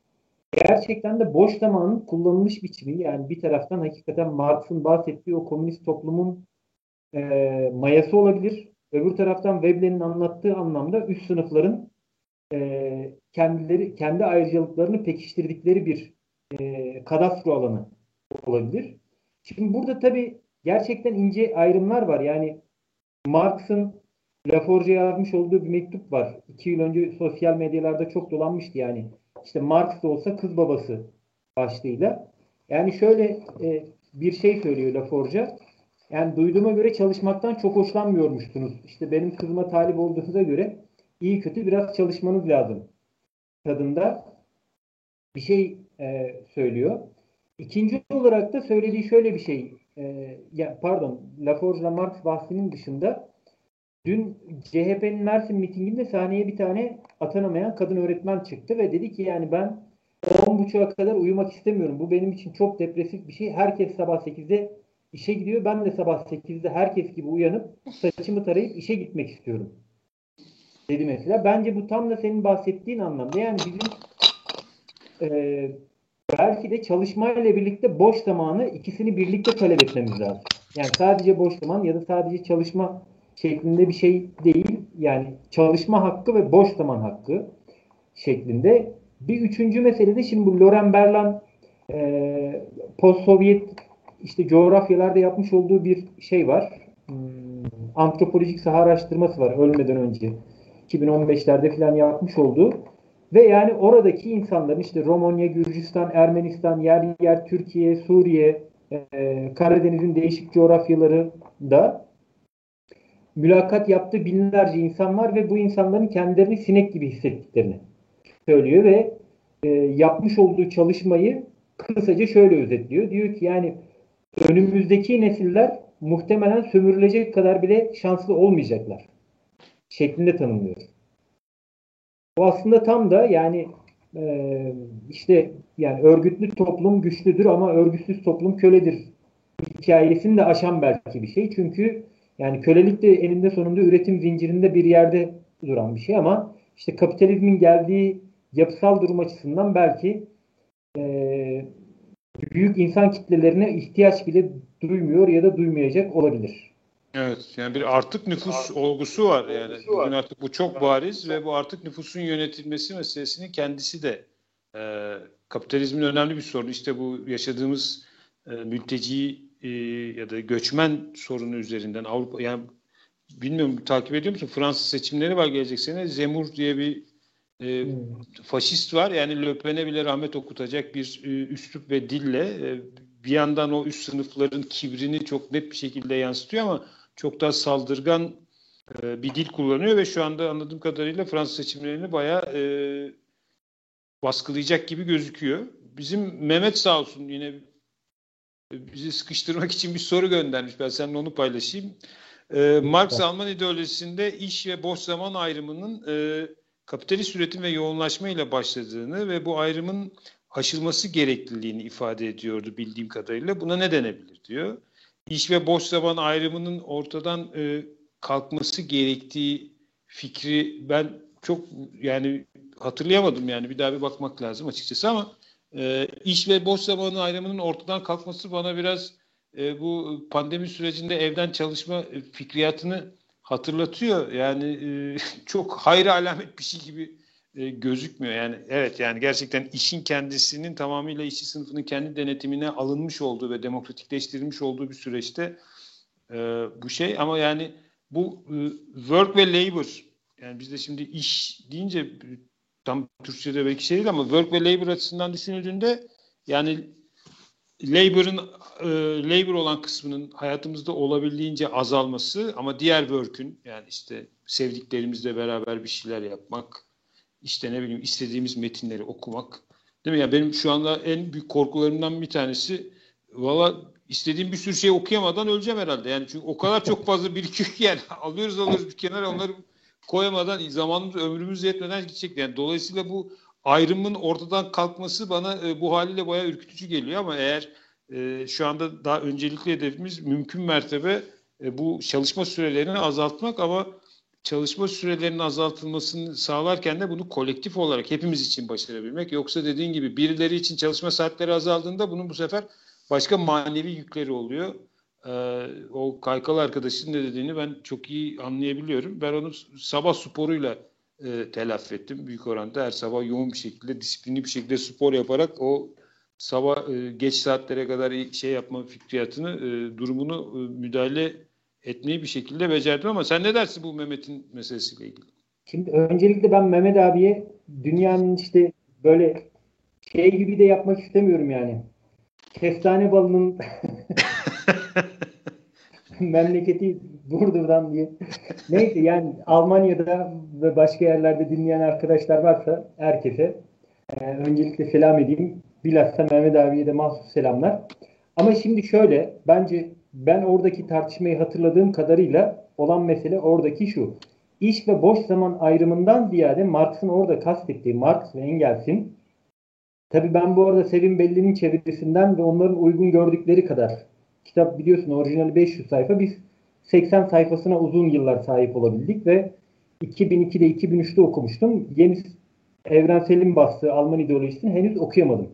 Gerçekten de boş zamanın kullanılmış biçimi yani bir taraftan hakikaten Marx'ın bahsettiği o komünist toplumun e, mayası olabilir. Öbür taraftan Veblen'in anlattığı anlamda üst sınıfların e, kendileri kendi ayrıcalıklarını pekiştirdikleri bir e, kadastro alanı olabilir. Şimdi burada tabii gerçekten ince ayrımlar var. Yani Marx'ın Laforge'ye yazmış olduğu bir mektup var. İki yıl önce sosyal medyalarda çok dolanmıştı yani. İşte Marx da olsa kız babası başlığıyla. Yani şöyle e, bir şey söylüyor Laforge. Yani duyduğuma göre çalışmaktan çok hoşlanmıyormuşsunuz. İşte benim kızıma talip olduğunuza göre iyi kötü biraz çalışmanız lazım tadında bir şey e, söylüyor. İkinci olarak da söylediği şöyle bir şey. E, ya pardon, Laforge'la Marx bahsinin dışında dün CHP'nin Mersin mitinginde sahneye bir tane atanamayan kadın öğretmen çıktı ve dedi ki yani ben 10.30'a kadar uyumak istemiyorum. Bu benim için çok depresif bir şey. Herkes sabah 8'de işe gidiyor. Ben de sabah 8'de herkes gibi uyanıp saçımı tarayıp işe gitmek istiyorum. Dedi mesela. Bence bu tam da senin bahsettiğin anlamda. Yani bizim e, belki de çalışmayla birlikte boş zamanı ikisini birlikte talep etmemiz lazım. Yani sadece boş zaman ya da sadece çalışma şeklinde bir şey değil. Yani çalışma hakkı ve boş zaman hakkı şeklinde. Bir üçüncü mesele de şimdi bu Loren Berlan e, post-Sovyet işte coğrafyalarda yapmış olduğu bir şey var. Hmm, antropolojik saha araştırması var ölmeden önce. 2015'lerde falan yapmış olduğu. Ve yani oradaki insanların işte Romanya, Gürcistan, Ermenistan, yer yer Türkiye, Suriye, e, Karadeniz'in değişik coğrafyaları da mülakat yaptığı binlerce insan var ve bu insanların kendilerini sinek gibi hissettiklerini söylüyor ve e, yapmış olduğu çalışmayı kısaca şöyle özetliyor. Diyor ki yani önümüzdeki nesiller muhtemelen sömürülecek kadar bile şanslı olmayacaklar şeklinde tanımlıyor. Bu aslında tam da yani e, işte yani örgütlü toplum güçlüdür ama örgütsüz toplum köledir hikayesini de aşan belki bir şey. Çünkü yani kölelik de eninde sonunda üretim zincirinde bir yerde duran bir şey ama işte kapitalizmin geldiği yapısal durum açısından belki e, büyük insan kitlelerine ihtiyaç bile duymuyor ya da duymayacak olabilir. Evet yani bir artık nüfus artık, olgusu var yani olgusu bugün artık bu çok bariz ve bu artık nüfusun yönetilmesi meselesinin kendisi de e, kapitalizmin önemli bir sorunu. İşte bu yaşadığımız e, mülteci e, ya da göçmen sorunu üzerinden Avrupa yani bilmiyorum takip ediyor musun? Fransız seçimleri var gelecek sene. Zemur diye bir e, faşist var. Yani Le Pen'e bile rahmet okutacak bir e, üslup ve dille e, bir yandan o üst sınıfların kibrini çok net bir şekilde yansıtıyor ama çok daha saldırgan e, bir dil kullanıyor ve şu anda anladığım kadarıyla Fransız seçimlerini bayağı e, baskılayacak gibi gözüküyor. Bizim Mehmet sağ olsun yine bizi sıkıştırmak için bir soru göndermiş. Ben seninle onu paylaşayım. E, Marx Alman ideolojisinde iş ve boş zaman ayrımının e, kapitalist üretim ve yoğunlaşma ile başladığını ve bu ayrımın aşılması gerekliliğini ifade ediyordu bildiğim kadarıyla. Buna ne denebilir diyor. İş ve boş zaman ayrımının ortadan e, kalkması gerektiği fikri ben çok yani hatırlayamadım yani bir daha bir bakmak lazım açıkçası ama e, iş ve boş zamanı ayrımının ortadan kalkması bana biraz e, bu pandemi sürecinde evden çalışma fikriyatını hatırlatıyor. Yani e, (laughs) çok hayra alamet bir şey gibi e, gözükmüyor. Yani evet yani gerçekten işin kendisinin tamamıyla işçi sınıfının kendi denetimine alınmış olduğu ve demokratikleştirilmiş olduğu bir süreçte e, bu şey ama yani bu work ve labor yani bizde şimdi iş deyince tam Türkçe'de belki şey değil ama work ve labor açısından düşünüldüğünde yani labor'ın e, labor olan kısmının hayatımızda olabildiğince azalması ama diğer work'ün yani işte sevdiklerimizle beraber bir şeyler yapmak işte ne bileyim istediğimiz metinleri okumak. Değil mi? Ya benim şu anda en büyük korkularımdan bir tanesi valla istediğim bir sürü şey okuyamadan öleceğim herhalde. Yani çünkü o kadar çok fazla birikiyor ki yani (laughs) alıyoruz alıyoruz bir kenara onları koyamadan zamanımız ömrümüz yetmeden gidecek. Yani dolayısıyla bu ayrımın ortadan kalkması bana e, bu haliyle bayağı ürkütücü geliyor ama eğer e, şu anda daha öncelikli hedefimiz mümkün mertebe e, bu çalışma sürelerini azaltmak ama çalışma sürelerinin azaltılmasını sağlarken de bunu kolektif olarak hepimiz için başarabilmek. Yoksa dediğin gibi birileri için çalışma saatleri azaldığında bunun bu sefer başka manevi yükleri oluyor. Ee, o Kaykalı arkadaşın ne dediğini ben çok iyi anlayabiliyorum. Ben onu sabah sporuyla e, telafi ettim büyük oranda. Her sabah yoğun bir şekilde, disiplinli bir şekilde spor yaparak o sabah e, geç saatlere kadar şey yapma fikriyatını, e, durumunu e, müdahale etmeyi bir şekilde becerdim ama sen ne dersin bu Mehmet'in meselesiyle ilgili? Şimdi öncelikle ben Mehmet abiye dünyanın işte böyle şey gibi de yapmak istemiyorum yani. Kestane balının (laughs) (laughs) memleketi Burdur'dan diye. Neyse yani Almanya'da ve başka yerlerde dinleyen arkadaşlar varsa herkese e, öncelikle selam edeyim. Bilhassa Mehmet abiye de mahsus selamlar. Ama şimdi şöyle bence ben oradaki tartışmayı hatırladığım kadarıyla olan mesele oradaki şu. İş ve boş zaman ayrımından ziyade Marx'ın orada kastettiği Marx ve Engels'in tabi ben bu arada Sevim Belli'nin çevirisinden ve onların uygun gördükleri kadar kitap biliyorsun orijinali 500 sayfa biz 80 sayfasına uzun yıllar sahip olabildik ve 2002'de 2003'te okumuştum. Yeni evrenselin bastığı Alman ideolojisini henüz okuyamadım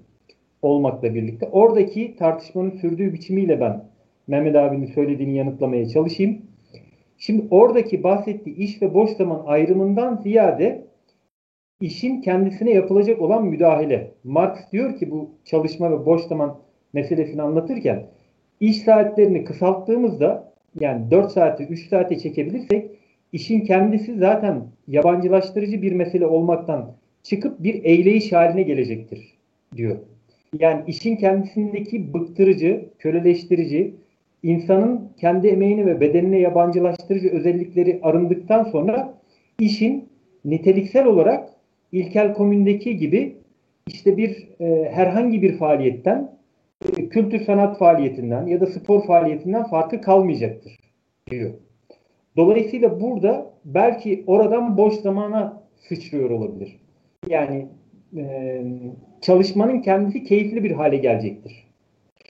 olmakla birlikte. Oradaki tartışmanın sürdüğü biçimiyle ben Mehmet abinin söylediğini yanıtlamaya çalışayım. Şimdi oradaki bahsettiği iş ve boş zaman ayrımından ziyade işin kendisine yapılacak olan müdahale. Marx diyor ki bu çalışma ve boş zaman meselesini anlatırken iş saatlerini kısalttığımızda yani 4 saati 3 saate çekebilirsek işin kendisi zaten yabancılaştırıcı bir mesele olmaktan çıkıp bir eyleyiş haline gelecektir diyor. Yani işin kendisindeki bıktırıcı, köleleştirici, insanın kendi emeğini ve bedenine yabancılaştırıcı özellikleri arındıktan sonra işin niteliksel olarak ilkel komündeki gibi işte bir e, herhangi bir faaliyetten kültür sanat faaliyetinden ya da spor faaliyetinden farkı kalmayacaktır diyor. Dolayısıyla burada belki oradan boş zamana sıçrıyor olabilir. Yani e, çalışmanın kendisi keyifli bir hale gelecektir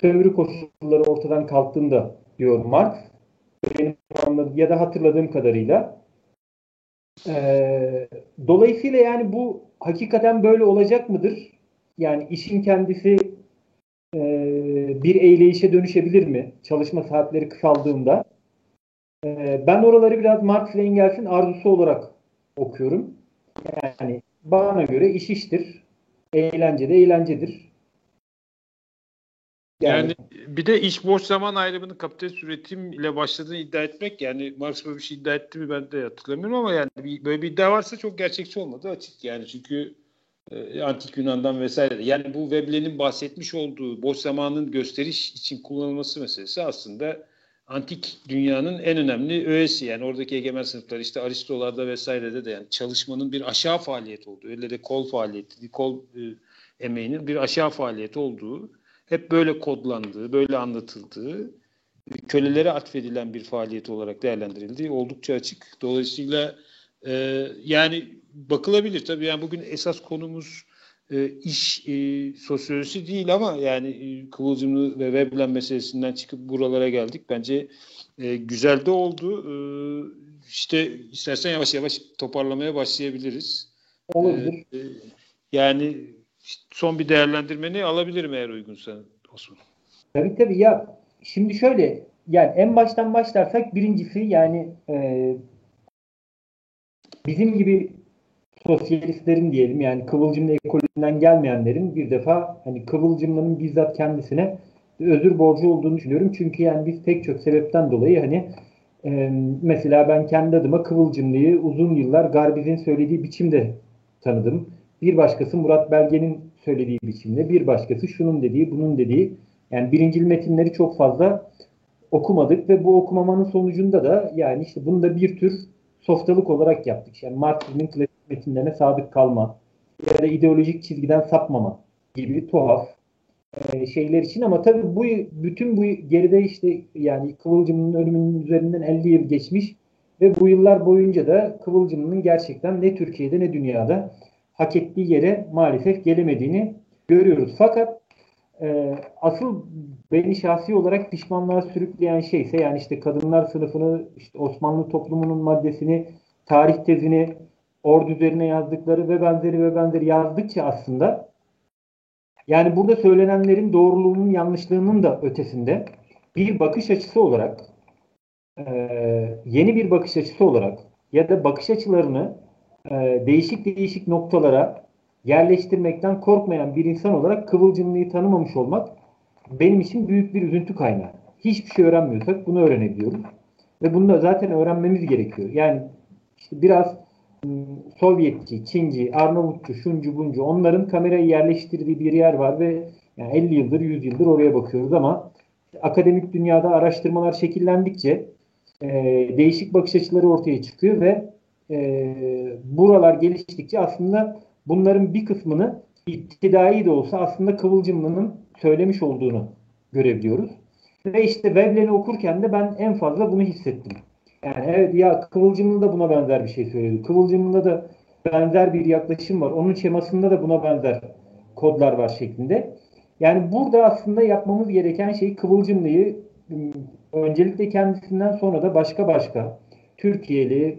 sömürü koşulları ortadan kalktığında diyor Marx. Benim anladığım ya da hatırladığım kadarıyla. Ee, dolayısıyla yani bu hakikaten böyle olacak mıdır? Yani işin kendisi e, bir eyleyişe dönüşebilir mi? Çalışma saatleri kısaldığında. E, ben oraları biraz Marx ve Engels'in arzusu olarak okuyorum. Yani bana göre iş iştir. Eğlence de eğlencedir. Yani, yani bir de iş boş zaman ayrımını kapitalist üretim ile başladığını iddia etmek yani Marx böyle bir şey iddia etti mi ben de hatırlamıyorum ama yani bir, böyle bir iddia varsa çok gerçekçi olmadı açık yani çünkü e, antik Yunan'dan vesaire yani bu Veblen'in bahsetmiş olduğu boş zamanın gösteriş için kullanılması meselesi aslında antik dünyanın en önemli öğesi yani oradaki egemen sınıflar işte Aristolarda vesairede de yani çalışmanın bir aşağı faaliyet olduğu öyle de kol faaliyeti kol e, emeğinin bir aşağı faaliyet olduğu hep böyle kodlandığı, böyle anlatıldığı, kölelere atfedilen bir faaliyet olarak değerlendirildiği oldukça açık. Dolayısıyla e, yani bakılabilir tabii yani bugün esas konumuz e, iş e, sosyolojisi değil ama yani e, Kıvılcımlı ve Veblen meselesinden çıkıp buralara geldik. Bence e, güzel de oldu. E, işte istersen yavaş yavaş toparlamaya başlayabiliriz. Olabilir. E, e, yani son bir değerlendirmeni alabilirim eğer uygunsa Osman. Tabii tabii ya şimdi şöyle yani en baştan başlarsak birincisi yani e, bizim gibi sosyalistlerin diyelim yani Kıvılcımlı ekolünden gelmeyenlerin bir defa hani Kıvılcımlı'nın bizzat kendisine özür borcu olduğunu düşünüyorum. Çünkü yani biz pek çok sebepten dolayı hani e, mesela ben kendi adıma Kıvılcımlı'yı uzun yıllar Garbiz'in söylediği biçimde tanıdım. Bir başkası Murat Belge'nin söylediği biçimde, bir başkası şunun dediği, bunun dediği. Yani birincil metinleri çok fazla okumadık ve bu okumamanın sonucunda da yani işte bunu da bir tür softalık olarak yaptık. Yani klasik metinlerine sadık kalma ya da ideolojik çizgiden sapmama gibi tuhaf e, şeyler için ama tabii bu bütün bu geride işte yani Kıvılcım'ın ölümünün üzerinden 50 yıl geçmiş ve bu yıllar boyunca da Kıvılcım'ın gerçekten ne Türkiye'de ne dünyada hak ettiği yere maalesef gelemediğini görüyoruz. Fakat e, asıl beni şahsi olarak pişmanlığa sürükleyen şeyse yani işte kadınlar sınıfını, işte Osmanlı toplumunun maddesini, tarih tezini, ordu üzerine yazdıkları ve benzeri ve benzeri yazdıkça aslında yani burada söylenenlerin doğruluğunun yanlışlığının da ötesinde bir bakış açısı olarak e, yeni bir bakış açısı olarak ya da bakış açılarını e, değişik değişik noktalara yerleştirmekten korkmayan bir insan olarak kıvılcımlıyı tanımamış olmak benim için büyük bir üzüntü kaynağı. Hiçbir şey öğrenmiyorsak bunu öğrenebiliyoruz. Ve bunu da zaten öğrenmemiz gerekiyor. Yani işte biraz Sovyetçi, Çinci, Arnavutçu, şuncu buncu onların kamerayı yerleştirdiği bir yer var ve yani 50 yıldır, 100 yıldır oraya bakıyoruz ama akademik dünyada araştırmalar şekillendikçe e, değişik bakış açıları ortaya çıkıyor ve e, buralar geliştikçe aslında bunların bir kısmını iktidai de olsa aslında Kıvılcımlı'nın söylemiş olduğunu görebiliyoruz. Ve işte Veblen'i okurken de ben en fazla bunu hissettim. Yani evet ya Kıvılcımlı da buna benzer bir şey söyledi. Kıvılcımlı'da da benzer bir yaklaşım var. Onun şemasında da buna benzer kodlar var şeklinde. Yani burada aslında yapmamız gereken şey Kıvılcımlı'yı öncelikle kendisinden sonra da başka başka Türkiye'li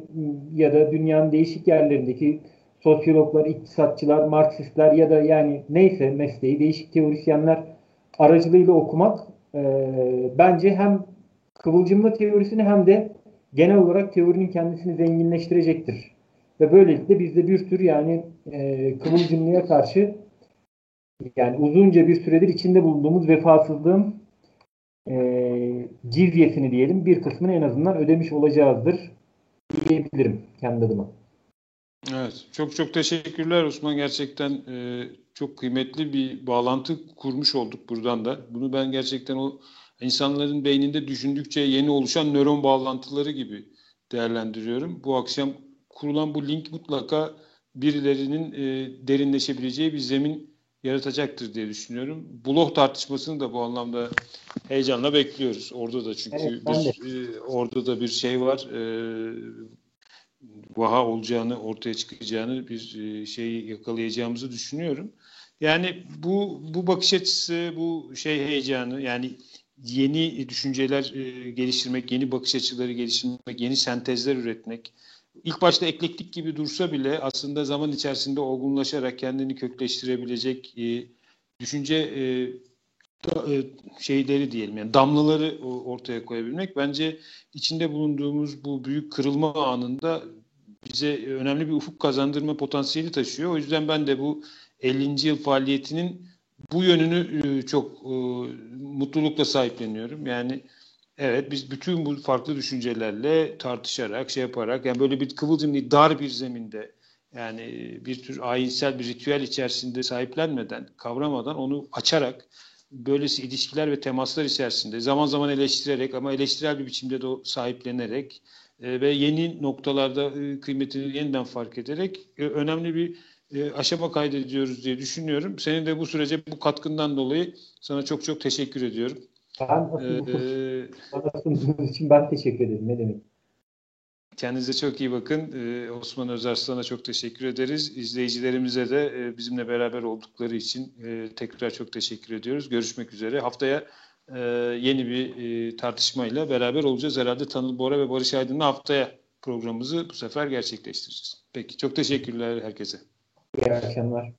ya da dünyanın değişik yerlerindeki sosyologlar, iktisatçılar, Marksistler ya da yani neyse mesleği değişik teorisyenler aracılığıyla okumak e, bence hem kıvılcımlı teorisini hem de genel olarak teorinin kendisini zenginleştirecektir. Ve böylelikle bizde bir tür yani e, kıvılcımlıya karşı yani uzunca bir süredir içinde bulunduğumuz vefasızlığın e, cizyesini diyelim bir kısmını en azından ödemiş olacağızdır diyebilirim kendi adıma. Evet, çok çok teşekkürler Osman. Gerçekten e, çok kıymetli bir bağlantı kurmuş olduk buradan da. Bunu ben gerçekten o insanların beyninde düşündükçe yeni oluşan nöron bağlantıları gibi değerlendiriyorum. Bu akşam kurulan bu link mutlaka birilerinin e, derinleşebileceği bir zemin yaratacaktır diye düşünüyorum. Blog tartışmasını da bu anlamda heyecanla bekliyoruz. Orada da çünkü evet, bir, e, orada da bir şey var. E, vaha olacağını, ortaya çıkacağını bir e, şeyi yakalayacağımızı düşünüyorum. Yani bu bu bakış açısı, bu şey heyecanı yani yeni düşünceler e, geliştirmek, yeni bakış açıları geliştirmek, yeni sentezler üretmek ilk başta eklektik gibi dursa bile aslında zaman içerisinde olgunlaşarak kendini kökleştirebilecek e, düşünce e, şeyleri diyelim yani damlaları ortaya koyabilmek bence içinde bulunduğumuz bu büyük kırılma anında bize önemli bir ufuk kazandırma potansiyeli taşıyor. O yüzden ben de bu 50. yıl faaliyetinin bu yönünü e, çok e, mutlulukla sahipleniyorum. Yani evet biz bütün bu farklı düşüncelerle tartışarak şey yaparak yani böyle bir kıvılcımlı dar bir zeminde yani bir tür ayinsel bir ritüel içerisinde sahiplenmeden, kavramadan onu açarak böylesi ilişkiler ve temaslar içerisinde zaman zaman eleştirerek ama eleştirel bir biçimde de sahiplenerek e, ve yeni noktalarda e, kıymetini yeniden fark ederek e, önemli bir e, aşama kaydediyoruz diye düşünüyorum. Senin de bu sürece bu katkından dolayı sana çok çok teşekkür ediyorum. Ben ee, için ben teşekkür ederim. Ne demek? Kendinize çok iyi bakın. Ee, Osman Özarslan'a çok teşekkür ederiz. İzleyicilerimize de e, bizimle beraber oldukları için e, tekrar çok teşekkür ediyoruz. Görüşmek üzere. Haftaya e, yeni bir e, tartışmayla beraber olacağız. Herhalde Tanıl Bora ve Barış Aydın'la haftaya programımızı bu sefer gerçekleştireceğiz. Peki çok teşekkürler herkese. İyi akşamlar.